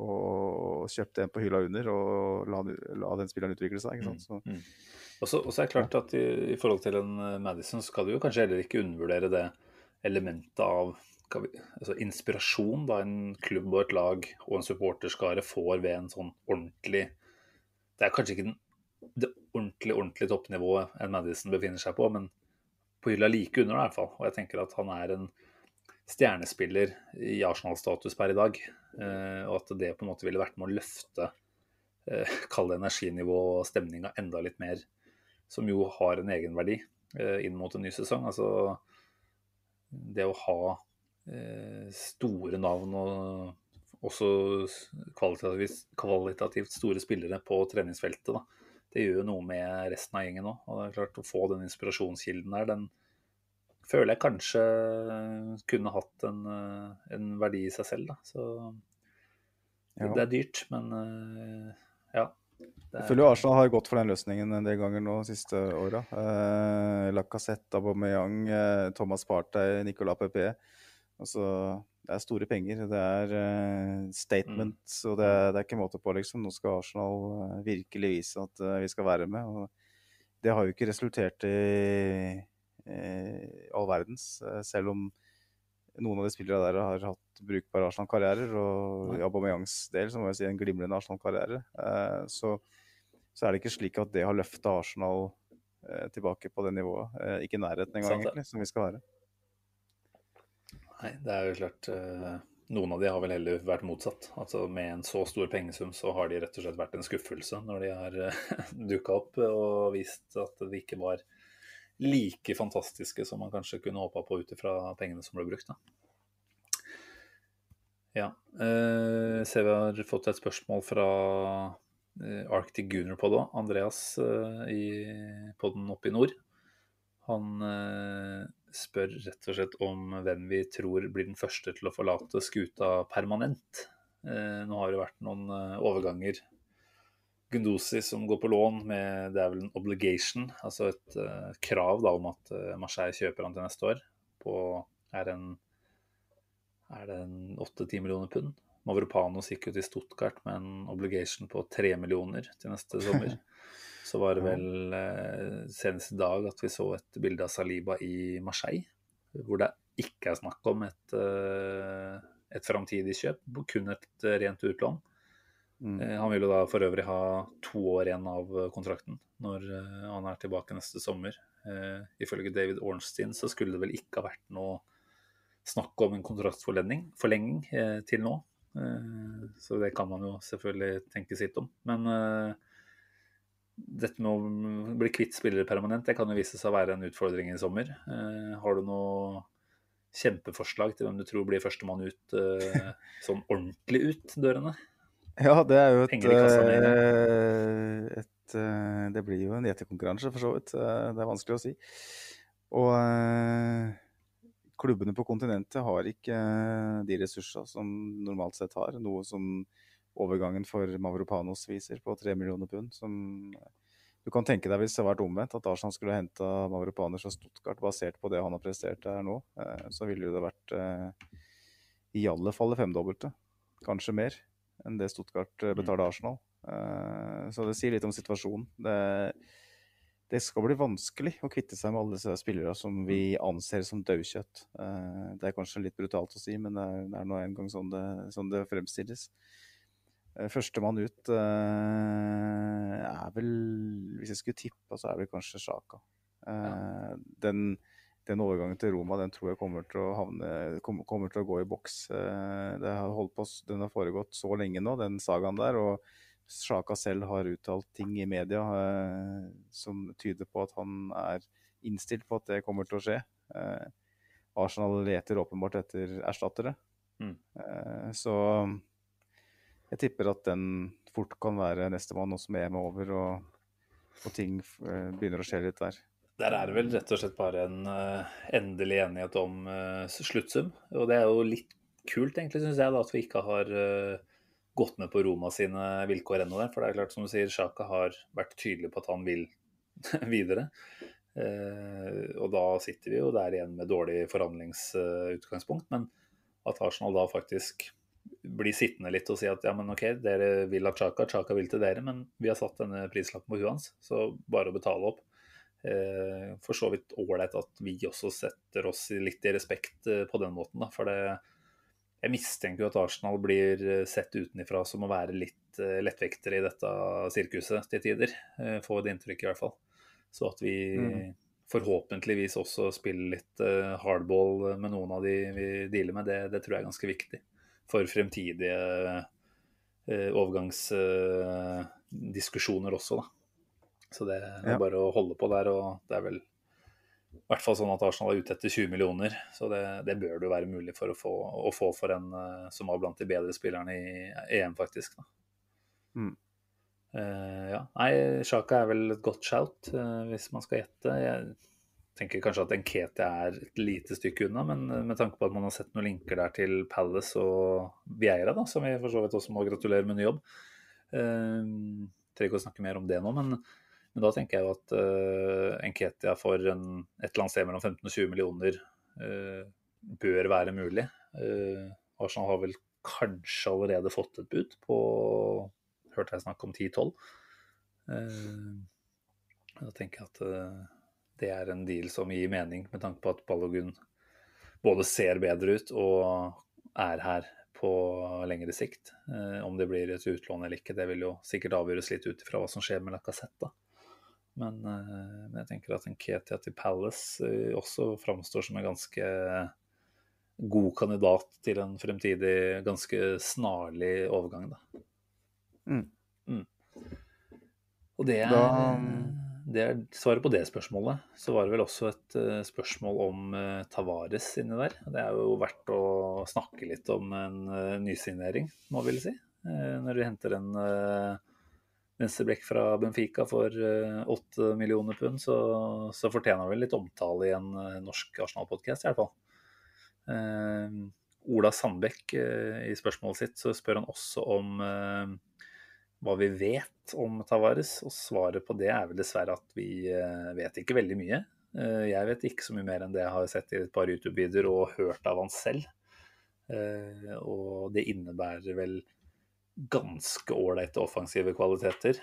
å kjøpte en på hylla under og la, la den spilleren utvikle seg. ikke sant? Så,
Mm. Og så og så er det klart at i, i forhold til en eh, Madison så skal du jo kanskje heller ikke undervurdere det elementet av vi, altså inspirasjon da en klubb og et lag og en supporterskare får ved en sånn ordentlig Det er kanskje ikke den, det ordentlig ordentlig toppnivået en Madison befinner seg på, men på hylla like under, i hvert fall. Og jeg tenker at han er en stjernespiller i Arsenal-status per i dag. Eh, og at det på en måte ville vært med å løfte eh, kall det energinivået og stemninga enda litt mer, som jo har en egenverdi eh, inn mot en ny sesong. Altså det å ha store navn og også kvalitativt, kvalitativt store spillere på treningsfeltet, da. Det gjør jo noe med resten av gjengen òg. Og det er klart å få den inspirasjonskilden der, den føler jeg kanskje kunne hatt en, eh, en verdi i seg selv, da. Så
Ja.
det er dyrt, men eh, ja. Er...
Jeg føler jo Arsenal har gått for den løsningen en del ganger nå de siste åra. Eh, Lacassette, Aubameyang, eh, Thomas Partey, Nicolas Pepe. Altså, det er store penger. Det er eh, statements, og det, er- det er ikke måte på, liksom. Nå skal Arsenal eh, virkelig vise at vi skal være med. Og det har jo ikke resultert i all verdens, eh, selv om noen av de spillerne der har hatt brukbare Arsenal-karrierer, og i Aubameyangs del så må jeg si en glimrende Arsenal-karriere. Eh, så, så er det ikke slik at det har løfta Arsenal eh, tilbake på det nivået. Eh, ikke i nærheten engang, egentlig, som vi skal være.
Nei, det er jo klart eh, Noen av de har vel heller vært motsatt. Altså Med en så stor pengesum så har de rett og slett vært en skuffelse når de har dukka opp og vist at de ikke var like fantastiske som man kanskje kunne håpa på ut ifra pengene som ble brukt. da. Ja. eh, ser vi har fått et spørsmål fra eh, Arctic Gunner på òg. Andreas eh, i podden oppe i nord. Han eh, spør rett og slett om hvem vi tror blir den første til å forlate skuta permanent. Eh, nå har det vært noen eh, overganger. Gundosi som går på lån med det er vel en obligation, altså et uh, krav da, om at uh, Marseille kjøper han til neste år. På er en er det en 8-10 millioner pund. Mavropanos gikk ut i Stuttgart med en obligation på 3 millioner til neste sommer. Så var det vel eh, senest i dag at vi så et bilde av Saliba i Marseille, hvor det ikke er snakk om et, eh, et framtidig kjøp, kun et rent utlån.
Mm.
Eh, Han vil jo da for øvrig ha to år igjen av eh, kontrakten når eh, han er tilbake neste sommer. Uh, Ifølge David Ornstein så skulle det vel ikke ha vært noe snakk om en kontraktsforlenging forlenging, eh, til nå. Uh, Så det kan man jo selvfølgelig tenke sitt om. Men dette med å bli kvitt spillere permanent, det kan jo vise seg å være en utfordring i sommer. Har du noe kjempeforslag til hvem du tror blir førstemann ut, sånn ordentlig ut dørene?
Ja, det er jo et, eh, et eh, Det blir jo en gjetekonkurranse, for så vidt. Eh, Det er vanskelig å si. Og klubbene på kontinentet har ikke de ressursene som normalt sett har. Noe som overgangen for Mavropanos viser, på tre millioner pund. Som du kan tenke deg hvis det hadde vært omvendt, at Arsenal skulle henta Mavropanos fra Stuttgart basert på det han har prestert der nå, så ville det vært i alle fall det femdobbelte. Kanskje mer enn det Stuttgart eh, betaler Arsenal. Eh, Så det sier litt om situasjonen. Det, det skal bli vanskelig å kvitte seg med alle disse spillere som vi anser som daukjøtt. Eh, Det er kanskje litt brutalt å si, men det er, det er nå en gang sånn det, sånn det fremstilles. Førstemann ut er vel Hvis jeg skulle tippe, så er det kanskje Sjaka. Den, den overgangen til Roma den tror jeg kommer til å, havne, kom- kommer til å gå i boks. Eh, Det har holdt på, den har foregått så lenge nå, den sagaen der. og Sjaka selv har uttalt ting i media eh, som tyder på at han er innstilt på at det kommer til å skje. Eh, Arsenal leter åpenbart etter erstattere.
Mm.
Eh, så jeg tipper at den fort kan være nestemann også med EM er over. og og ting begynner å skje litt der.
Der er det vel rett og slett bare en uh, endelig enighet om uh, sluttsum. Og det er jo litt kult, egentlig, syns jeg, da, at vi ikke har uh, gått med på Roma sine vilkår ennå. For det er klart, som du sier, Sjaka har vært tydelig på at han vil videre. og da sitter vi jo der igjen med dårlig forhandlingsutgangspunkt. Men at Arsenal da faktisk blir sittende litt og si at ja, men OK, dere vil ha Chaka, Chaka vil til dere, men vi har satt denne prislappen på huet hans, så bare å betale opp. Eh, for så vidt ålreit at vi også setter oss litt i respekt eh, på den måten, da. For det, jeg mistenker jo at Arsenal blir eh, sett utenifra som å være litt lettvektere i dette sirkuset til tider. Får det inntrykket i hvert fall. Så at vi mm. forhåpentligvis også spiller litt hardball med noen av de vi dealer med, det, det tror jeg er ganske viktig for fremtidige overgangsdiskusjoner også, da. Så det er ja. bare å holde på der. Og det er vel i hvert fall sånn at Arsenal er ute etter 20 millioner. Så det, det bør det jo være mulig for å få, å få, for en eh, som var blant de bedre spillerne i EM, faktisk. Mm. Uh, ja. Nei, Sjaka er vel et godt shout, uh, hvis man skal gjette. Jeg tenker kanskje at Enkete er et lite stykke unna, men med tanke på at man har sett noen linker der til Palace og Vieira, da, som vi for så vidt også må gratulere med ny jobb. Uh, trenger ikke å snakke mer om det nå, men, men da tenker jeg jo at uh, Enketia for en, et eller annet sted mellom 15 og 20 millioner uh, bør være mulig. Uh, Arsenal har vel kanskje allerede fått et bud på Hørte jeg snakke om 10-12. Uh, da tenker jeg at det er en deal som gir mening, med tanke på at Ballogun både ser bedre ut og er her på lengre sikt. Eh, om det blir et utlån eller ikke, det vil jo sikkert avgjøres litt ut ifra hva som skjer med Lacassette. Men, eh, men, jeg tenker at en Ketia til Palace eh, også framstår som en ganske god kandidat til en fremtidig, ganske snarlig overgang, da. Mm. Mm. Og det er det er svaret på det spørsmålet. Så var det vel også et uh, spørsmål om uh, Tavares inni der. Det er jo verdt å snakke litt om en uh, nysignering, må vi vel si. når du henter en uh, venstreblekk fra Benfica for åtte millioner pund, så, så fortjener vel litt omtale i en norsk Arsenal-podkast, i hvert fall. Ola Sandbekk i spørsmålet sitt så spør han også om hva vi vet om Tavares, og svaret på det er vel dessverre at vi eh, vet ikke veldig mye. Eh, jeg vet ikke så mye mer enn det jeg har sett i et par YouTube-videoer og hørt av han selv. Eh, og det innebærer vel ganske ålreite offensive kvaliteter.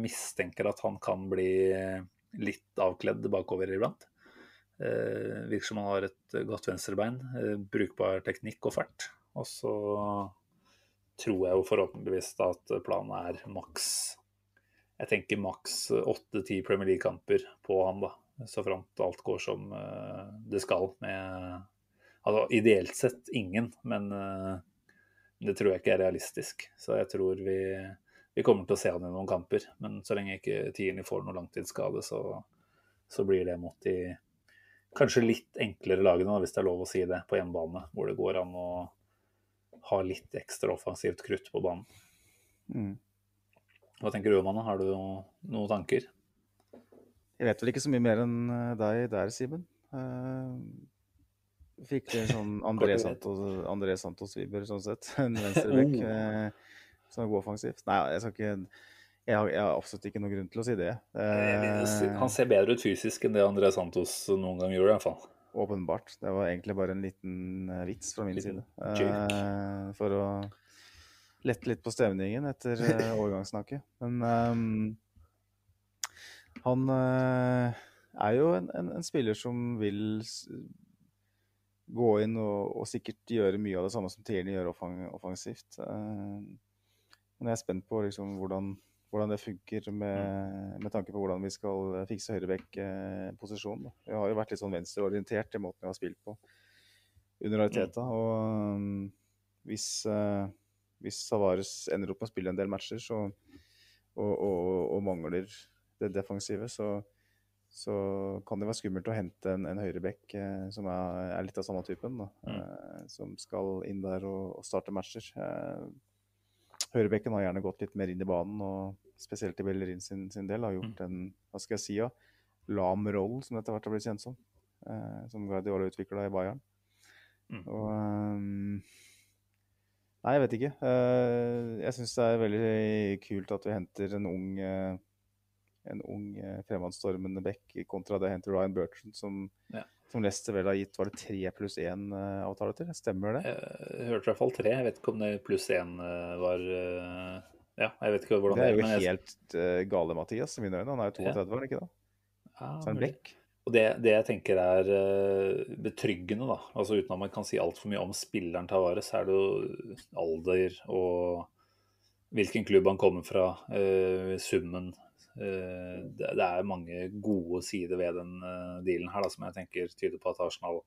Mistenker at han kan bli litt avkledd bakover iblant. Virker som han har et godt venstrebein, brukbar teknikk og fart. Og så tror jeg jo forhåpentligvis at planen er maks Jeg tenker maks åtte-ti Premier League-kamper på han, da. Så framt alt går som det skal. Med Altså ideelt sett ingen, men det tror jeg ikke er realistisk. Så jeg tror vi, vi kommer til å se han i noen kamper. Men så lenge ikke Tierney får noe langtidsskade, så, så blir det mot de kanskje litt enklere lagene, hvis det er lov å si det, på hjemmebane. Hvor det går an å ha litt ekstra offensivt krutt på banen. Mm. Hva tenker du om han? Har du noen tanker?
Jeg vet vel ikke så mye mer enn eh, deg der, Simen. Uh, fikk sånn André Santos, André Santos Viber, sånn sett. En venstrebekk oh. uh, som er god offensivt. Nei, jeg skal ikke jeg har, jeg har, absolutt ikke noen grunn til å si det.
Uh, han ser bedre ut fysisk enn det André Santos noen gang gjorde, i hvert fall.
Åpenbart. Det var egentlig bare en liten uh, vits fra min liten side. Uh, for å lette litt på stemningen etter overgangssnakket. Men um, han er jo en, en, en, spiller som vil gå inn og, og, sikkert gjøre mye av det samme som Tierney gjør offensivt. men jeg er spent på liksom, hvordan hvordan det funker med, mm. med, tanke på hvordan vi skal fikse høyrebekk-posisjonen. vi har jo vært litt sånn venstreorientert i måten vi har spilt på under Ariteta. Mm. Og um, hvis, hvis Savares ender opp med å spille en del matcher så, og, og, og, mangler det defensive, så, så, kan det være skummelt å hente en, en høyrebekk eh, som er, er, litt av samme typen. Da, mm. eh, som skal inn der og, og starte matcher. Eh, Høyrebekken har gjerne gått litt mer inn i banen, og spesielt i Bellerin sin, sin del har gjort en hva skal jeg si, ja, lam roll, som det etter hvert har blitt kjent som. Eh, som Guardiola utvikla i Bayern.
Mm.
Og um, Nei, jeg vet ikke. Eh, jeg syns det er veldig kult at vi henter en ung en ung eh, fremadstormende back kontra det henter Ryan Burton, som,
Ja.
som Leicester vel har gitt var det tre pluss én-avtale til. Stemmer det?
Jeg hørte i hvert fall tre. Jeg vet ikke om det pluss én eh, var eh, Ja, jeg vet ikke hvordan
Det er jo
men jeg-
helt eh, gale, Mathias, i mine øyne. Han er jo 32, var han ikke det?
Ja,
Så er han blekk.
Og det, det jeg tenker er eh, betryggende, da, altså uten at man kan si altfor mye om spilleren Tavares, er det jo alder og hvilken klubb han kommer fra, uh, summen. Eh, det, er mange gode sider ved den eh, dealen her da, som jeg tenker tyder på at Arsenal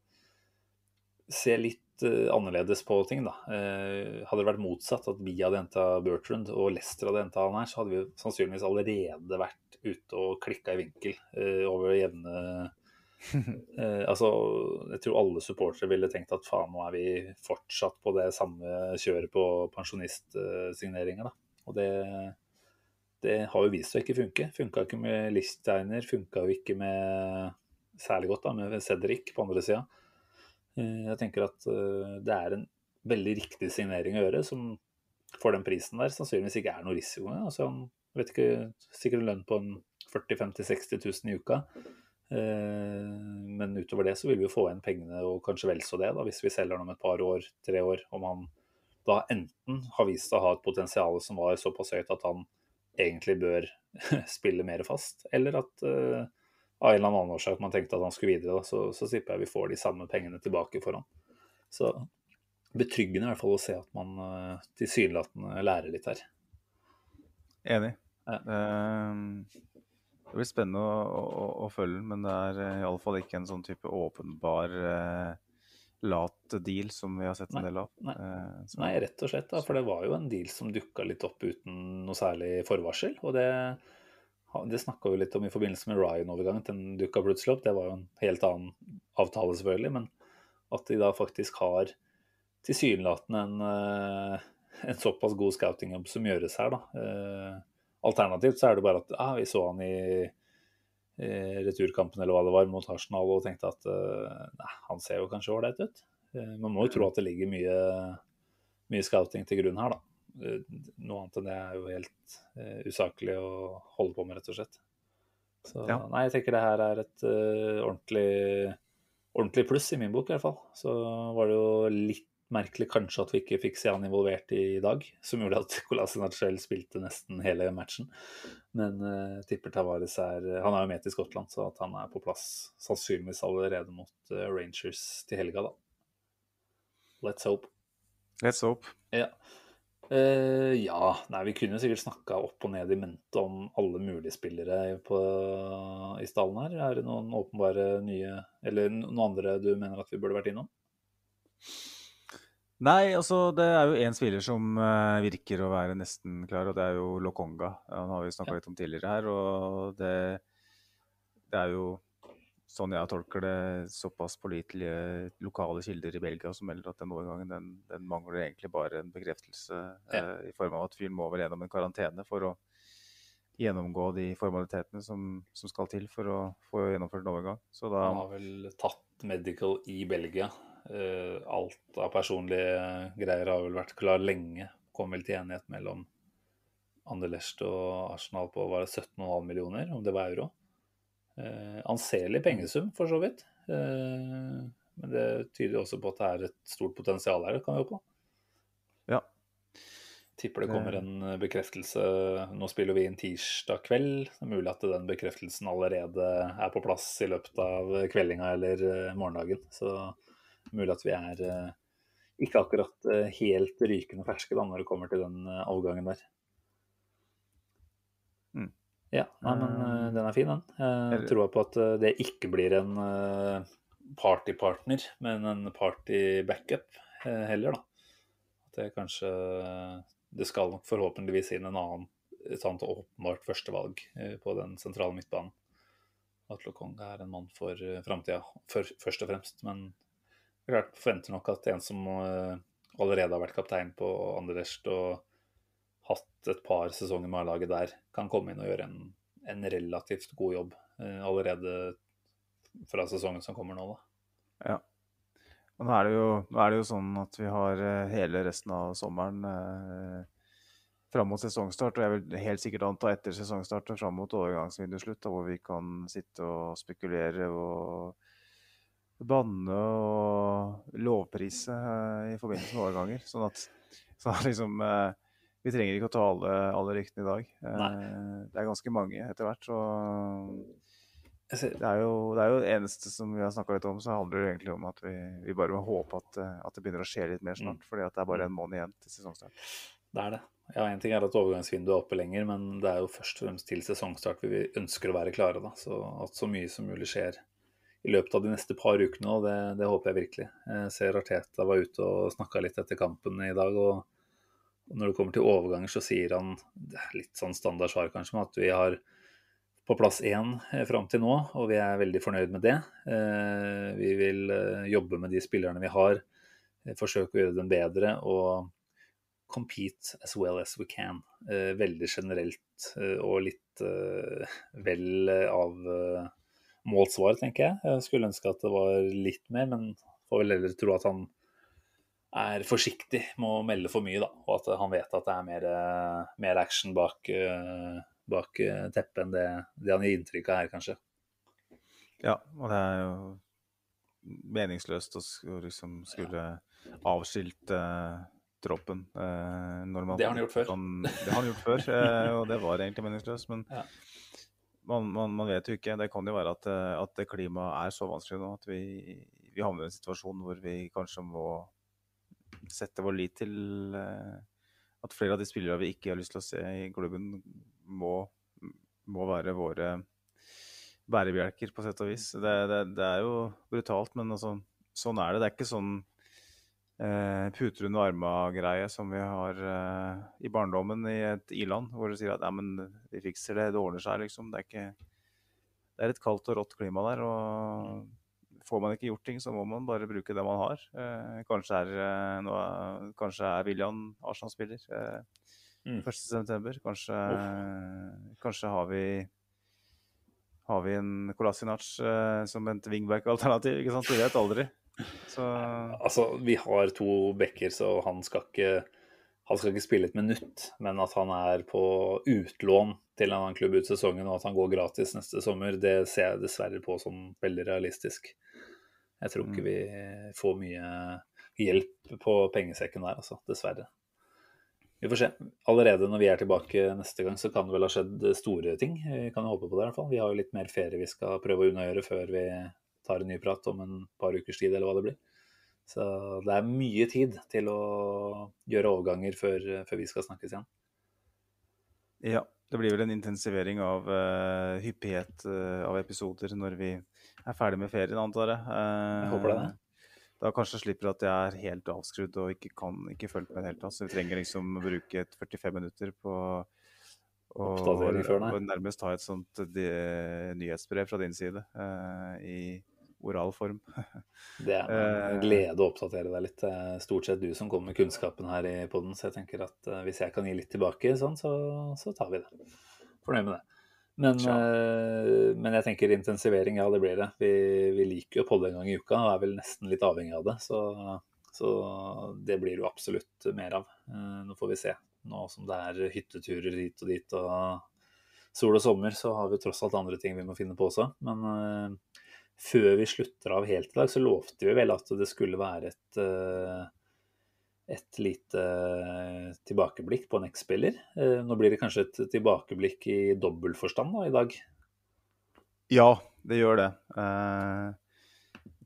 ser litt eh, annerledes på ting. da. Hadde det vært motsatt, at vi hadde henta Bertrand og Lester hadde henta han her, så hadde vi sannsynligvis allerede vært ute og klikka i vinkel over jevne eh, altså, Jeg tror alle supportere ville tenkt at faen, nå er vi fortsatt på det samme kjøret på pensjonistsigneringer. Og det, det har jo vist seg å ikke funke. Funka ikke med Lichtsteiner, funka jo ikke med særlig godt da, med Cedric på andre sida. Eh, Jeg tenker at eh, det er en veldig riktig signering å gjøre, som for den prisen der sannsynligvis ikke er noe risiko. Altså, han vet ikke, sikkert en lønn på en 40 50 60 000 i uka. Eh, Men utover det så vil vi få igjen pengene, og kanskje vel så det, da, hvis vi selger den om et par år, tre år. Om han da enten har vist seg å ha et potensial som var såpass høyt at han egentlig bør spille mer fast, eller at uh, av en eller annen årsak man tenkte at han skulle videre, da, så, så tipper jeg vi får de samme pengene tilbake for han. Så betryggende i hvert fall å se at man uh, tilsynelatende lærer litt her.
Enig.
Ja.
Uh, Det blir spennende å, å, å følge men det er iallfall ikke en sånn type åpenbar eh, lat deal som vi har sett en del av.
nei.
Eh,
Nei, rett og slett, da, for det var jo en deal som dukka litt opp uten noe særlig forvarsel. Og det, det snakka vi litt om i forbindelse med Ryan-overgangen. Den dukka plutselig opp. Det var jo en helt annen avtale, selvfølgelig. Men at de da faktisk har tilsynelatende en, eh, en såpass god scoutingjobb som gjøres her, da. Eh, Alternativt så er det bare at ah, vi så han i returkampen eller hva det var mot Arsenal og tenkte at uh, nei, han ser jo kanskje ålreit ut. Eh, Man må jo tro at det ligger mye, mye scouting til grunn her, da. Eh, Noe annet enn det er jo helt uh, usaklig å holde på med, rett og slett. Så
Ja.
nei, jeg tenker det her er et uh, ordentlig, ordentlig pluss i min bok, i hvert fall. Så var det jo litt merkelig kanskje at vi ikke fikk se han involvert i dag, som gjorde at Colas selv spilte nesten hele matchen. Men uh, tipper Tavares er Han er jo med til Skottland, så at han er på plass sannsynligvis allerede mot Rangers til helga, da. Let's hope.
Let's hope.
Ja. Uh, ja, nei, vi kunne sikkert snakka opp og ned i mente om alle mulige spillere på, i stallen her. Er det noen åpenbare nye Eller noen andre du mener at vi burde vært innom?
Nei, altså det er jo én spiller som uh, virker å være nesten klar, og det er jo Lokonga. Han har vi snakka
Ja.
litt om tidligere her, og det, det er jo sånn jeg tolker det, såpass pålitelige lokale kilder i Belgia som melder at den overgangen den, den mangler egentlig bare en bekreftelse eh, i form av at fyren må vel gjennom en karantene for å gjennomgå de formalitetene som, som skal til for å få gjennomført en overgang. Så da
Han har vel tatt medical i Belgia. Eh, alt av personlige greier har vel vært klar lenge. Kom vel til enighet mellom Anderlecht og Arsenal på var det 17,5 millioner, om det var euro. Eh, anselig pengesum, for så vidt. Eh, men det tyder jo også på at det er et stort potensial her, det kan vi håpe.
Ja.
Tipper det kommer en eh, bekreftelse. Nå spiller vi inn tirsdag kveld. Det er mulig at den bekreftelsen allerede er på plass i løpet av kveldinga eller morgendagen. Så mulig at vi er ikke akkurat helt rykende ferske da, når det kommer til den avgangen der. Ja, nei, men eh, den er fin, den. Jeg tror på at eh, det ikke blir en eh, partypartner, men en party-backup heller, da. At det kanskje Det skal nok forhåpentligvis inn en annen, et annet åpenbart førstevalg på den sentrale midtbanen. At Lokonga er en mann for framtida, først og fremst. Men klart forventer nok at en som allerede har vært kaptein på Anderlecht og hatt et par sesonger med A-laget der, kan komme inn og gjøre en, en relativt god jobb eh, allerede fra sesongen som kommer nå, da.
Ja. Og nå er, det jo, er det jo sånn at vi har eh, hele resten av sommeren eh, fram mot sesongstart, og jeg vil helt sikkert anta etter sesongstart og fram mot overgangsvindusslutt, hvor vi kan sitte og spekulere og banne og lovprise eh, i forbindelse med overganger. Sånn at, sånn at liksom eh, Vi trenger ikke å ta alle, alle ryktene i dag. Nei. det er ganske mange etter hvert.
Så
det er jo det er jo det eneste som vi har snakka litt om, så handler det egentlig om at vi, vi bare må håpe at, eh, at det begynner å skje litt mer snart. fordi at det er bare en måned igjen til sesongstart.
det er det. Ja, En ting er at overgangsvinduet er oppe lenger, men det er jo først og fremst til sesongstart vi ønsker å være klare. da, så At så mye som mulig skjer i løpet av de neste par ukene, og det, det håper jeg virkelig. Jeg ser Arteta var ute og snakka litt etter kampen i dag. og når det kommer til overganger, så sier han litt sånn standard svar kanskje, at vi har på plass én eh, fram til nå, og vi er veldig fornøyd med det. Eh, Vi vil eh, jobbe med de spillerne vi har, forsøke å gjøre dem bedre og compete as well as we can. Veldig generelt og litt vel av målt svar, tenker jeg. Jeg skulle ønske at det var litt mer, men får vel heller tro at han er forsiktig med å melde for mye, da. Og at han vet at det er mer, eh, mer action bak, eh, bak eh, teppet enn det, det han gir inntrykk av her, kanskje.
Ja, og det er jo meningsløst å liksom skulle avskilte eh, troppen. eh, når man
Det har han gjort før.
Kan, det har han gjort før, og det var egentlig meningsløst. Men
Ja.
man, man, man vet jo ikke. Det kan jo være at, at klimaet er så vanskelig nå at vi, vi havner i en situasjon hvor vi kanskje må sette vår lit til eh, at flere av de spillere vi ikke har lyst til å se i klubben, må, må være våre bærebjelker, på sett og vis. Det, det, det er jo brutalt, men altså, sånn er det. Det er ikke sånn eh, puter under arma-greie som vi har eh, i barndommen i et i-land, hvor du sier at men vi fikser det, det ordner seg, liksom. Det er ikke Det er et kaldt og rått klima der, og får man ikke gjort ting, så må man bare bruke det man har. Eh, kanskje, er, eh, nå, kanskje er William Arsenal-spiller. Eh,
Mm.
1.9. Kanskje, kanskje har vi har vi en Kolasinac eh, som et wingback-alternativ. ikke sant? Du vet aldri. Så
Altså, vi har to backer, så han skal ikke han skal ikke spille et minutt, men at han er på utlån til en annen klubb ut sesongen, og at han går gratis neste sommer, det ser jeg dessverre på som veldig realistisk. Jeg tror ikke vi får mye hjelp på pengesekken der, altså. Dessverre. Vi får se. Allerede når vi er tilbake neste gang, så kan det vel ha skjedd store ting. Vi kan jo håpe på det, i hvert fall. Vi har jo litt mer ferie vi skal prøve å unnagjøre før vi tar en ny prat om en par ukers tid, eller hva det blir. Så det er mye tid til å gjøre overganger før, før vi skal snakkes igjen.
ja, det blir vel en intensivering av uh, hyppighet uh, av episoder når vi er ferdig med ferien, antar jeg. Eh,
Jeg håper det.
Da kanskje slipper at jeg er helt avskrudd og ikke kan ikke følge med i det hele tatt. Så vi trenger liksom å bruke et 45 minutter på å nærmest ta et sånt de, nyhetsbrev fra din side eh, i oral form.
Det er en
Eh.
glede å oppdatere deg litt. Det er stort sett du som kommer med kunnskapen her i poden, så jeg tenker at eh, hvis jeg kan gi litt tilbake, sånn, så, så tar vi det. Fornøyd med det. Men,
ja.
eh, men jeg tenker intensivering, ja det blir det. Vi, vi liker jo podde en gang i uka og er vel nesten litt avhengig av det. Så, så det blir jo absolutt mer av. Eh, Nå får vi se. Nå som det er hytteturer hit og dit og sol og sommer, så har vi tross alt andre ting vi må finne på også. Men eh, før vi slutter av helt i dag, så lovte vi vel at det skulle være et, eh, et lite eh, tilbakeblikk på en X-spiller. Eh, Nå blir det kanskje et tilbakeblikk i dobbel forstand da, i dag.
Ja, det gjør det. Eh,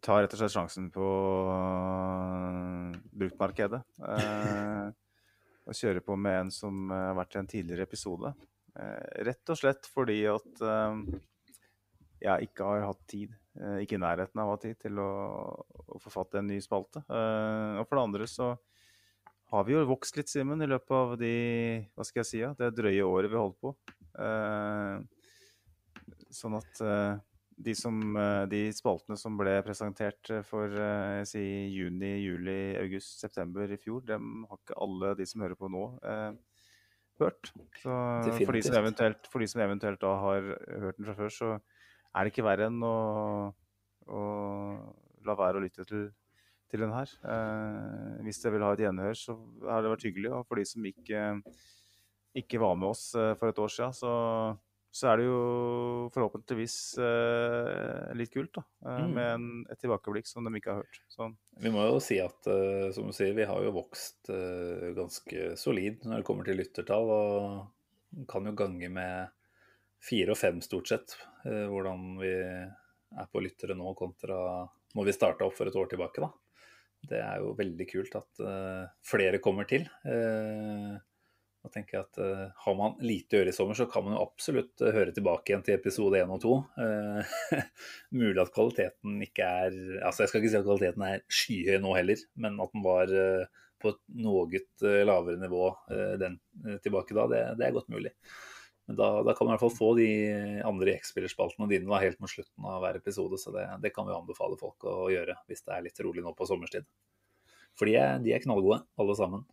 tar rett og slett sjansen på uh, bruktmarkedet. Eh, og kjører på med en som eh, har vært i en tidligere episode. Eh, rett og slett fordi at eh, jeg ikke har hatt tid, eh, ikke i nærheten av å ha tid, til å, å forfatte en ny spalte. Uh, og for det andre så har vi jo vokst litt, Simen, i løpet av de, hva skal jeg si, ja, det drøye året vi holdt på. Eh, sånn at eh, de, som, eh, de spaltene som ble presentert for eh, si juni, juli, august, september i fjor, dem har ikke alle de som hører på nå, eh, hørt. Så for de, for de som eventuelt da har hørt den fra før, så er det ikke verre enn å, å la være å lytte til, til den her. Eh, hvis dere vil ha et gjenhør, så har det vært hyggelig. Og for de som ikke, ikke var med oss eh, for et år siden, så så er det jo forhåpentligvis eh, litt kult, da. Eh, mm. Med en, et tilbakeblikk som de ikke har hørt. Så.
Vi må jo si at uh, som du sier, vi har jo vokst uh, ganske solid når det kommer til lyttertall. Og kan jo gange med fire og fem, stort sett, hvordan vi er på lyttere nå kontra når vi starta opp for et år tilbake. da. Det er jo veldig kult at flere kommer til. Uh, da tenker jeg at uh, Har man lite å gjøre i sommer, så kan man jo absolutt uh, høre tilbake igjen til episode 1 og 2. Uh, eh, mulig at kvaliteten ikke er altså Jeg skal ikke si at kvaliteten er skyhøy nå heller, men at den var på et noe lavere nivå den tilbake da, det, det, er godt mulig. Men da, da, kan man i hvert fall få de andre X-spillerspaltene dine da, helt mot slutten av hver episode, så det, det, kan vi anbefale folk å gjøre hvis det er litt rolig nå på sommerstid. For de er, de er knallgode, alle sammen.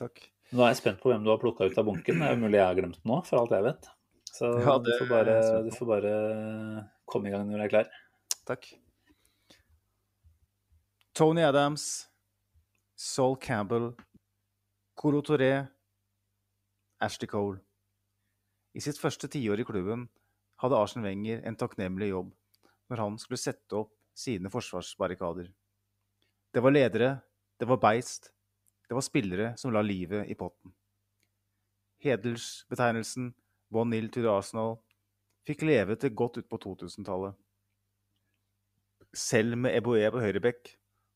Takk.
Nå er jeg spent på hvem du har plukka ut av bunken. Det er mulig jeg har glemt den nå, for alt jeg vet. Så ja, du, får bare, du, får bare, komme i gang når du er klar.
Takk. Tony Adams, Saul Campbell, Koro Toré, Ashley Cole. I sitt første tiår i klubben hadde Arsen Wenger en takknemlig jobb når han skulle sette opp sine forsvarsbarrikader. Det var ledere, det var beist, det var spillere som la livet i potten. Hedelsbetegnelsen One Nil to the Arsenal fikk leve til godt utpå 2000-tallet. Selv med Eboe på høyrebekk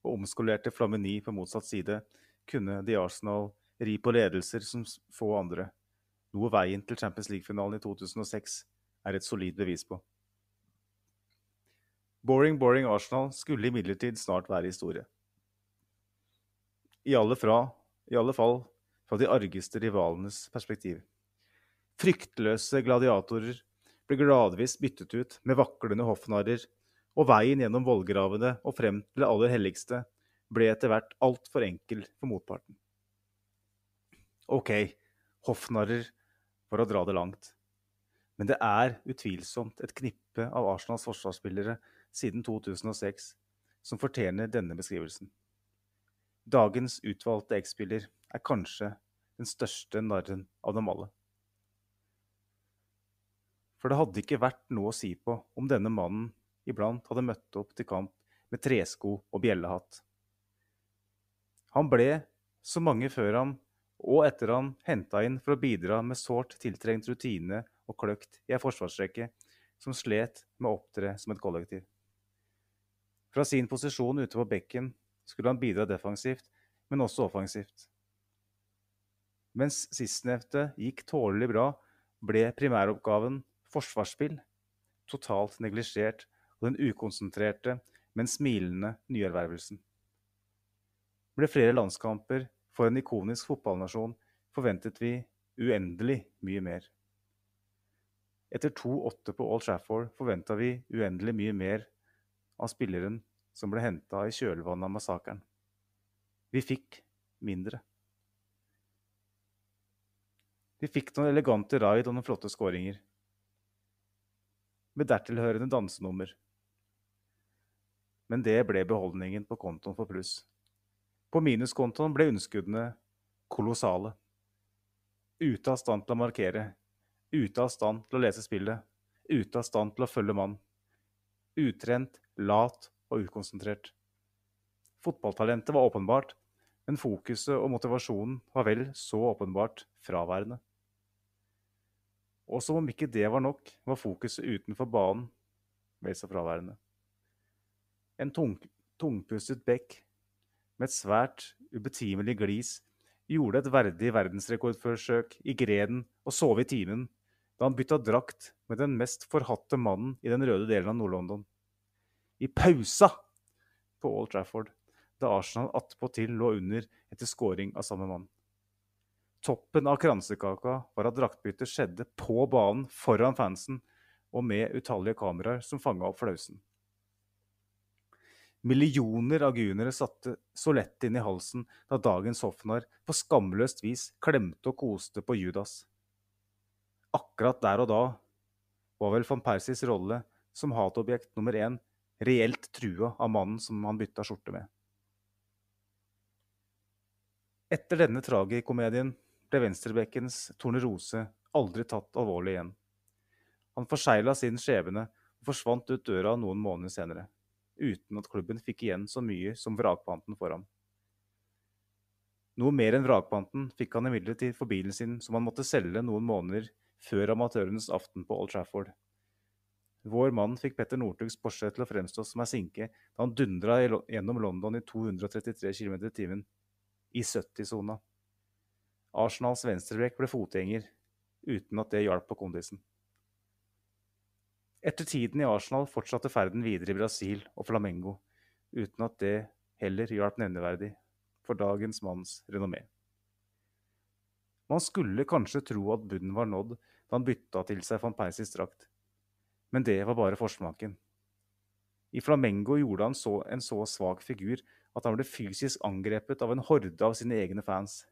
og omskolerte Flamini på motsatt side kunne The Arsenal ri på ledelser som få andre, noe veien til Champions League-finalen i 2006 er et solid bevis på. Boring, boring Arsenal skulle imidlertid snart være historie. I alle, fra, I alle fall fra de argeste rivalenes perspektiv. Fryktløse gladiatorer ble gradvis byttet ut med vaklende hoffnarrer, og veien gjennom vollgravene og frem til det aller helligste ble etter hvert altfor enkel for motparten. OK, hoffnarrer for å dra det langt. Men det er utvilsomt et knippe av Arsenals forsvarsspillere siden 2006 som fortjener denne beskrivelsen. Dagens utvalgte X-spiller er kanskje den største narren av dem alle. For det hadde ikke vært noe å si på om denne mannen iblant hadde møtt opp til kamp med tresko og bjellehatt. Han ble, som mange før ham og etter ham, henta inn for å bidra med sårt tiltrengt rutine og kløkt i ei forsvarsrekke som slet med å opptre som et kollektiv. Fra sin posisjon ute på bekken skulle han bidra defensivt, men også offensivt. Mens sistnevnte gikk tålelig bra, ble primæroppgaven forsvarsspill totalt neglisjert og den ukonsentrerte, men smilende nyervervelsen. Ble flere landskamper for en ikonisk fotballnasjon forventet vi uendelig mye mer. Etter 2-8 på Old Trafford forventa vi uendelig mye mer av spilleren som ble henta i kjølvannet av massakren. Vi fikk mindre. Vi fikk noen elegante raid og noen flotte skåringer. Med dertilhørende dansenummer. Men det ble beholdningen på kontoen for pluss. På minuskontoen ble unnskuddene kolossale. Ute av stand til å markere. Ute av stand til å lese spillet. Ute av stand til å følge mann. Utrent, lat og ukonsentrert. Fotballtalentet var åpenbart, men fokuset og motivasjonen var vel så åpenbart fraværende. Og som om ikke det var nok, var fokuset utenfor banen vel så fraværende. En tung, tungpustet bekk med et svært ubetimelig glis gjorde et verdig verdensrekordforsøk i greden og sove i timen da han bytta drakt med den mest forhatte mannen i den røde delen av Nord-London i pausa på Old Trafford, da Arsenal attpåtil lå under etter scoring av samme mann. Toppen av kransekaka var at draktbyttet skjedde på banen foran fansen og med utallige kameraer som fanga opp flausen. Millioner av gunere satte så lett inn i halsen da dagens hoffnarr på skamløst vis klemte og koste på Judas. Akkurat der og da var vel van Persies rolle som hatobjekt nummer én reelt trua av mannen som han bytta skjorte med. Etter denne tragikomedien ble venstrebekkens tornerose aldri tatt alvorlig igjen. Han forsegla sin skjebne og forsvant ut døra noen måneder senere, uten at klubben fikk igjen så mye som vrakpanten for ham. Noe mer enn vrakpanten fikk han imidlertid for bilen sin som han måtte selge noen måneder før amatørenes aften på Old Trafford. Vår mann fikk Petter Northugs Porsche til å fremstå som ei sinke da han dundra gjennom London i 233 km i timen, i 70-sona. Arsenals venstrebrekk ble fotgjenger, uten at det hjalp på kondisen. Etter tiden i Arsenal fortsatte ferden videre i Brasil og Flamengo, uten at det heller hjalp nevneverdig for dagens manns renommé. Man skulle kanskje tro at bunnen var nådd da han bytta til seg van Persies drakt, men det var bare forsmaken. I Flamengo gjorde han så en så svak figur at han ble fysisk angrepet av en horde av sine egne fans.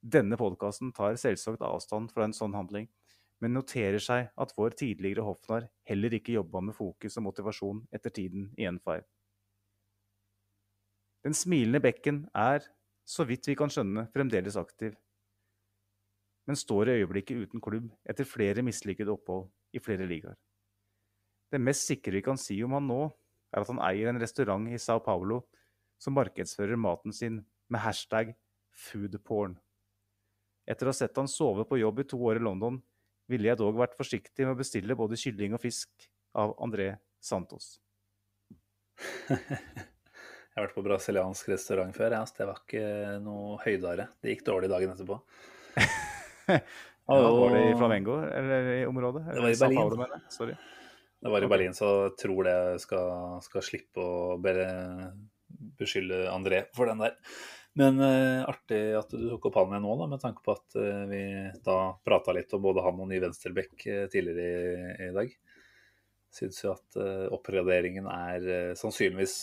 Denne podkasten tar selvsagt avstand fra en sånn handling, men noterer seg at vår tidligere hoffnarr heller ikke jobba med fokus og motivasjon etter tiden i N5. Den smilende bekken er, så vidt vi kan skjønne, fremdeles aktiv, men står i øyeblikket uten klubb etter flere mislykkede opphold i flere ligaer. Det mest sikre vi kan si om han nå, er at han eier en restaurant i Sao Paulo som markedsfører maten sin med hashtag foodporn. Etter å ha sett han sove på jobb i to år i London, ville jeg dog vært forsiktig med å bestille både kylling og fisk av André Santos.
jeg har vært på brasiliansk restaurant før. Ja, det var ikke noe høydere. Det gikk dårlig dagen etterpå.
ja, var det i Flamengo eller i området?
det var i Berlin.
Paolo, Sorry.
Det var i Berlin, så jeg tror det skal, skal slippe å beskylde André for den der. Men uh, artig at du tok opp han igjen nå, da, med tanke på at uh, vi da prata litt om både han og ny venstreback uh, tidligere i, i, dag. Syns jo at oppgraderingen er sannsynligvis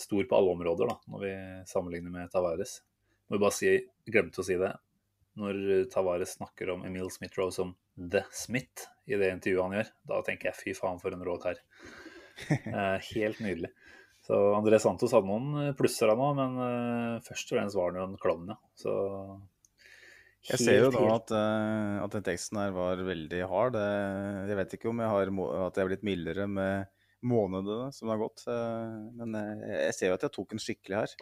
stor på alle områder, da, når vi sammenligner med Tavares. Må bare si, glemte å si det, når Tavares snakker om Emil Smith-Roe som The Smith i det intervjuet han gjør, da tenker jeg fy faen for en rå kar. Eh, helt nydelig. Så André Santos hadde noen plusser av nå, men uh, først og fremst var han jo en klovn, ja. Så
jeg ser jo da at, uh, at, den teksten her var veldig hard. Jeg vet ikke om jeg har, at jeg har blitt mildere med månedene som har gått. Men jeg ser jo at jeg tok en skikkelig her.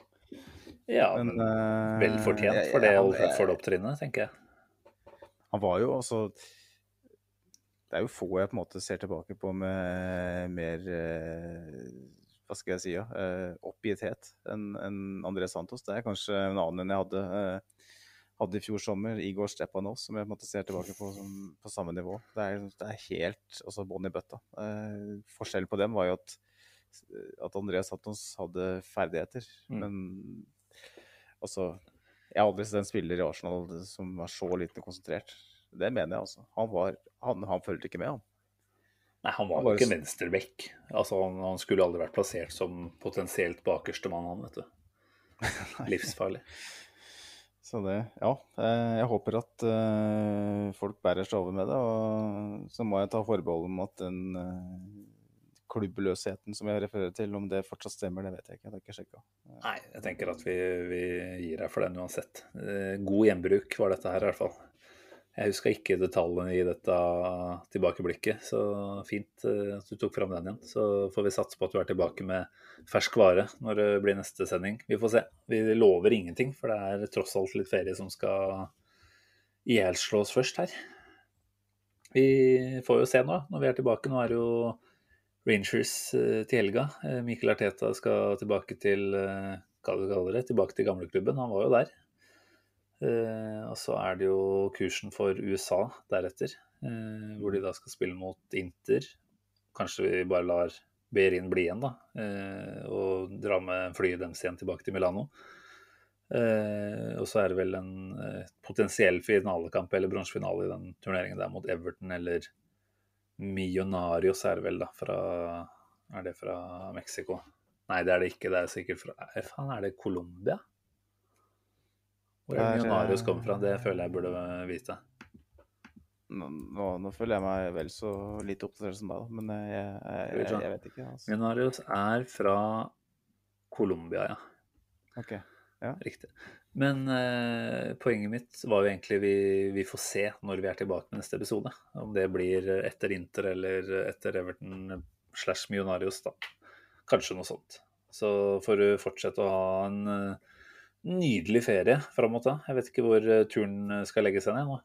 Ja, men, men uh, vel fortjent for det Old Trafford-opptrinnet, tenker jeg.
Han var jo også Det er jo få jeg på en måte ser tilbake på med mer uh, Hva skal jeg si, ja, uh, oppgitthet enn en André Santos. Det er kanskje en annen enn jeg hadde, hadde i fjor sommer, Igor Stepanos, som jeg måtte se tilbake på som, på samme nivå. Det er, det er helt altså bånn i bøtta. forskjellen på dem var jo at at Andreas Santos hadde ferdigheter, mm. men Altså, jeg har aldri sett en spiller i Arsenal som var så lite konsentrert. Det mener jeg altså. Han, var, han, han fulgte ikke med, han.
Nei, han var jo ikke venstreback. Altså, han, han, skulle aldri vært plassert som potensielt bakerste mann, han, vet du. Livsfarlig.
Så det, ja. Eh, jeg håper at uh, folk bærer seg over med det. Og så må jeg ta forbehold om at den uh, klubbløsheten som jeg refererer til, om det fortsatt stemmer, det vet jeg ikke. Det er ikke sjekka.
Nei, jeg tenker at vi, vi, gir deg for den uansett. Eh, god gjenbruk var dette her i hvert fall. Jeg huska ikke detaljene i dette tilbakeblikket, så fint eh, at du tok fram den igjen. Så får vi satse på at du er tilbake med fersk vare når det blir neste sending. Vi får se. Vi lover ingenting, for det er tross alt litt ferie som skal ihjelslås først her. Vi får jo se nå, når vi er tilbake. Nå er det jo Rangers eh, til helga. Eh, Mikkel Arteta skal tilbake til hva du kaller det, tilbake til gamleklubben. Han var jo der. Og så er det jo kursen for USA deretter, hvor de da skal spille mot Inter. Kanskje vi bare lar Behrin bli igjen, da, og dra med flyet deres igjen tilbake til Milano. Og så er det vel en potensiell finalekamp eller bronsefinale i den turneringen der mot Everton eller Millonarios er det vel, da. Fra, er det fra Mexico? Nei, det er det ikke. Det er sikkert fra eh, Faen, er det Colombia? Hvor er Millionarios
eh,
kommer fra? Det føler jeg burde vite.
Nå, nå, føler jeg meg vel så lite oppdatert som deg, da. Men jeg, jeg, jeg, jeg, jeg vet ikke. Altså.
Millionarios er fra Colombia, ja.
Ok.
Riktig. Men eh, poenget mitt var jo egentlig vi, vi får se når vi er tilbake med neste episode. Om det blir etter Inter eller etter Everton slash Millionarios, da. Kanskje noe sånt. Så får du fortsette å ha en eh, nydelig ferie fram mot da. Jeg vet ikke hvor eh, turen skal legge seg ned nå.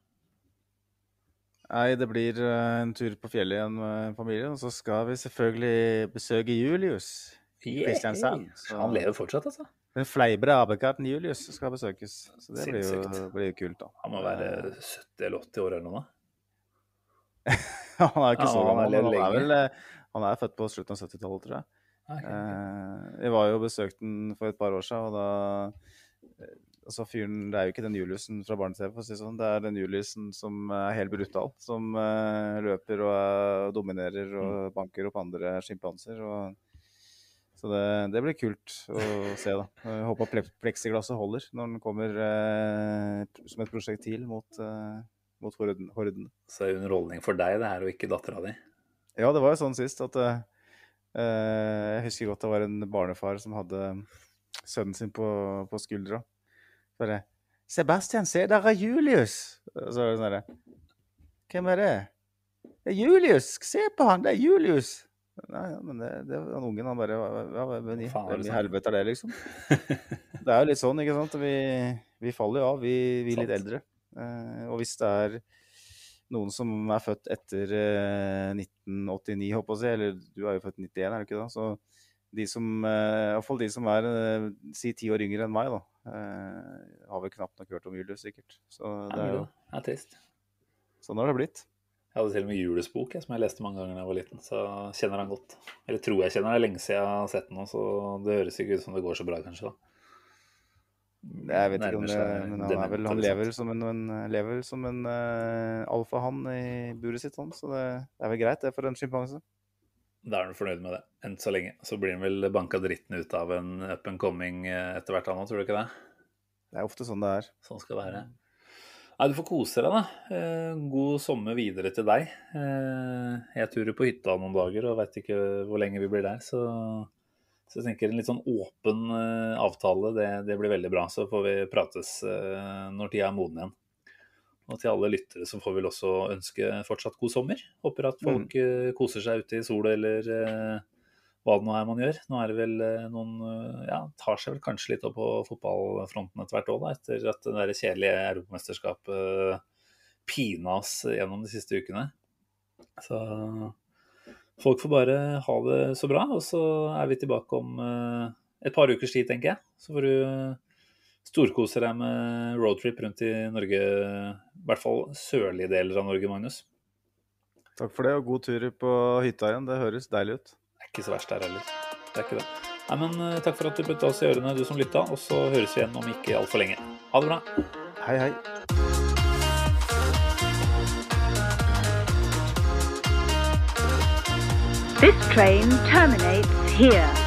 Nei, det blir eh, en tur på fjellet igjen med familien. Og så skal vi selvfølgelig besøke Julius. Kristiansand, Yeah.
Han lever fortsatt, altså.
Den fleibre apekatten Julius skal besøkes. Så det blir jo, blir jo kult, da.
Han må være 70 eller 80 år eller noe.
han er jo ikke
Ja,
så gammel. Han, Han er, vel, eh, han er født på slutten av 70-tallet, tror jeg.
Okay,
Eh, jeg var jo og besøkte den for et par år siden, og da eh, Altså, fyren Det er jo ikke den Juliusen fra barne-TV, for å si sånn. Det er den Juliusen som er helt brutal. Som uh, løper og uh, dominerer og
Mm.
banker opp andre sjimpanser. så det, det blir kult å se, da. Jeg håper ple- pleksiglasset holder når den kommer uh, som et prosjektil mot, eh, mot horden. horden.
Så er underholdning for deg, det her, og ikke dattera di.
Ja, det var jo sånn sist at eh, eh, Jeg husker godt det var en barnefar som hadde sønnen sin på, på skuldra. Bare 'Sebastian, se, der er Julius!' Og så er det sånn herre 'Hvem er det?' 'Det er Julius! Se på han, det er Julius!' Nei, men det, det han ungen, han bare ja, hvem i, helvete er det, liksom? Det er jo litt sånn, ikke sant? Vi, vi faller jo av, vi, vi litt eldre. Eh, og hvis det er noen som er født etter eh, 1989, håper jeg eller du er jo født 91, er du ikke det? Så de som, iallfall i hvert fall de som er eh, si ti år yngre enn meg, da, eh, har vel knapt nok hørt om Julius, sikkert. Så det er jo,
Det er trist.
sånn har det blitt.
Jeg hadde til og med Julius' bok, jeg, som jeg leste mange ganger da jeg var liten. Så kjenner han godt. Eller tror jeg kjenner det. lenge siden jeg har sett den så det høres ikke ut som det går så bra, kanskje. da.
Jeg vet ikke om det, men han, vel, han lever som en, en, lever som en uh, alfahann i buret sitt, sånn, så det, det er vel greit det for en sjimpanse.
Da er han fornøyd med det, enn så lenge. Så blir han vel banka dritten ut av en up and coming eh, etter hvert, han òg, tror du ikke det?
Det er ofte sånn det er.
Sånn skal det være. Nei, du får kose deg, da. Eh, God sommer videre til deg. Eh, Jeg turer på hytta noen dager og veit ikke hvor lenge vi blir der, så, så jeg tenker en litt sånn åpen avtale, det, det blir veldig bra. Så får vi prates når tida er moden igjen. Og til alle lyttere så får vi vel også ønske fortsatt god sommer. Håper at folk mm. koser seg ute i sola eller eh, hva det nå er man gjør. Nå er det vel eh, noen Ja, tar seg vel kanskje litt opp på fotballfronten etter hvert òg, da. Etter at det der kjedelige europamesterskapet pina oss gjennom de siste ukene. Så folk får bare ha det så bra, og så er vi tilbake om et par ukers tid, tenker jeg. Så får du eh, storkose deg med roadtrip rundt i Norge, i hvert fall sørlige deler av Norge, Magnus.
Takk for det, og god tur på hytta igjen. Det høres deilig ut.
Det er ikke så verst der heller. Det er ikke det. Nei, men eh, Takk for at du putta oss i ørene, du som lytta. Og så høres vi igjen om ikke altfor lenge. Ha det bra.
Hei, hei.
This train terminates here.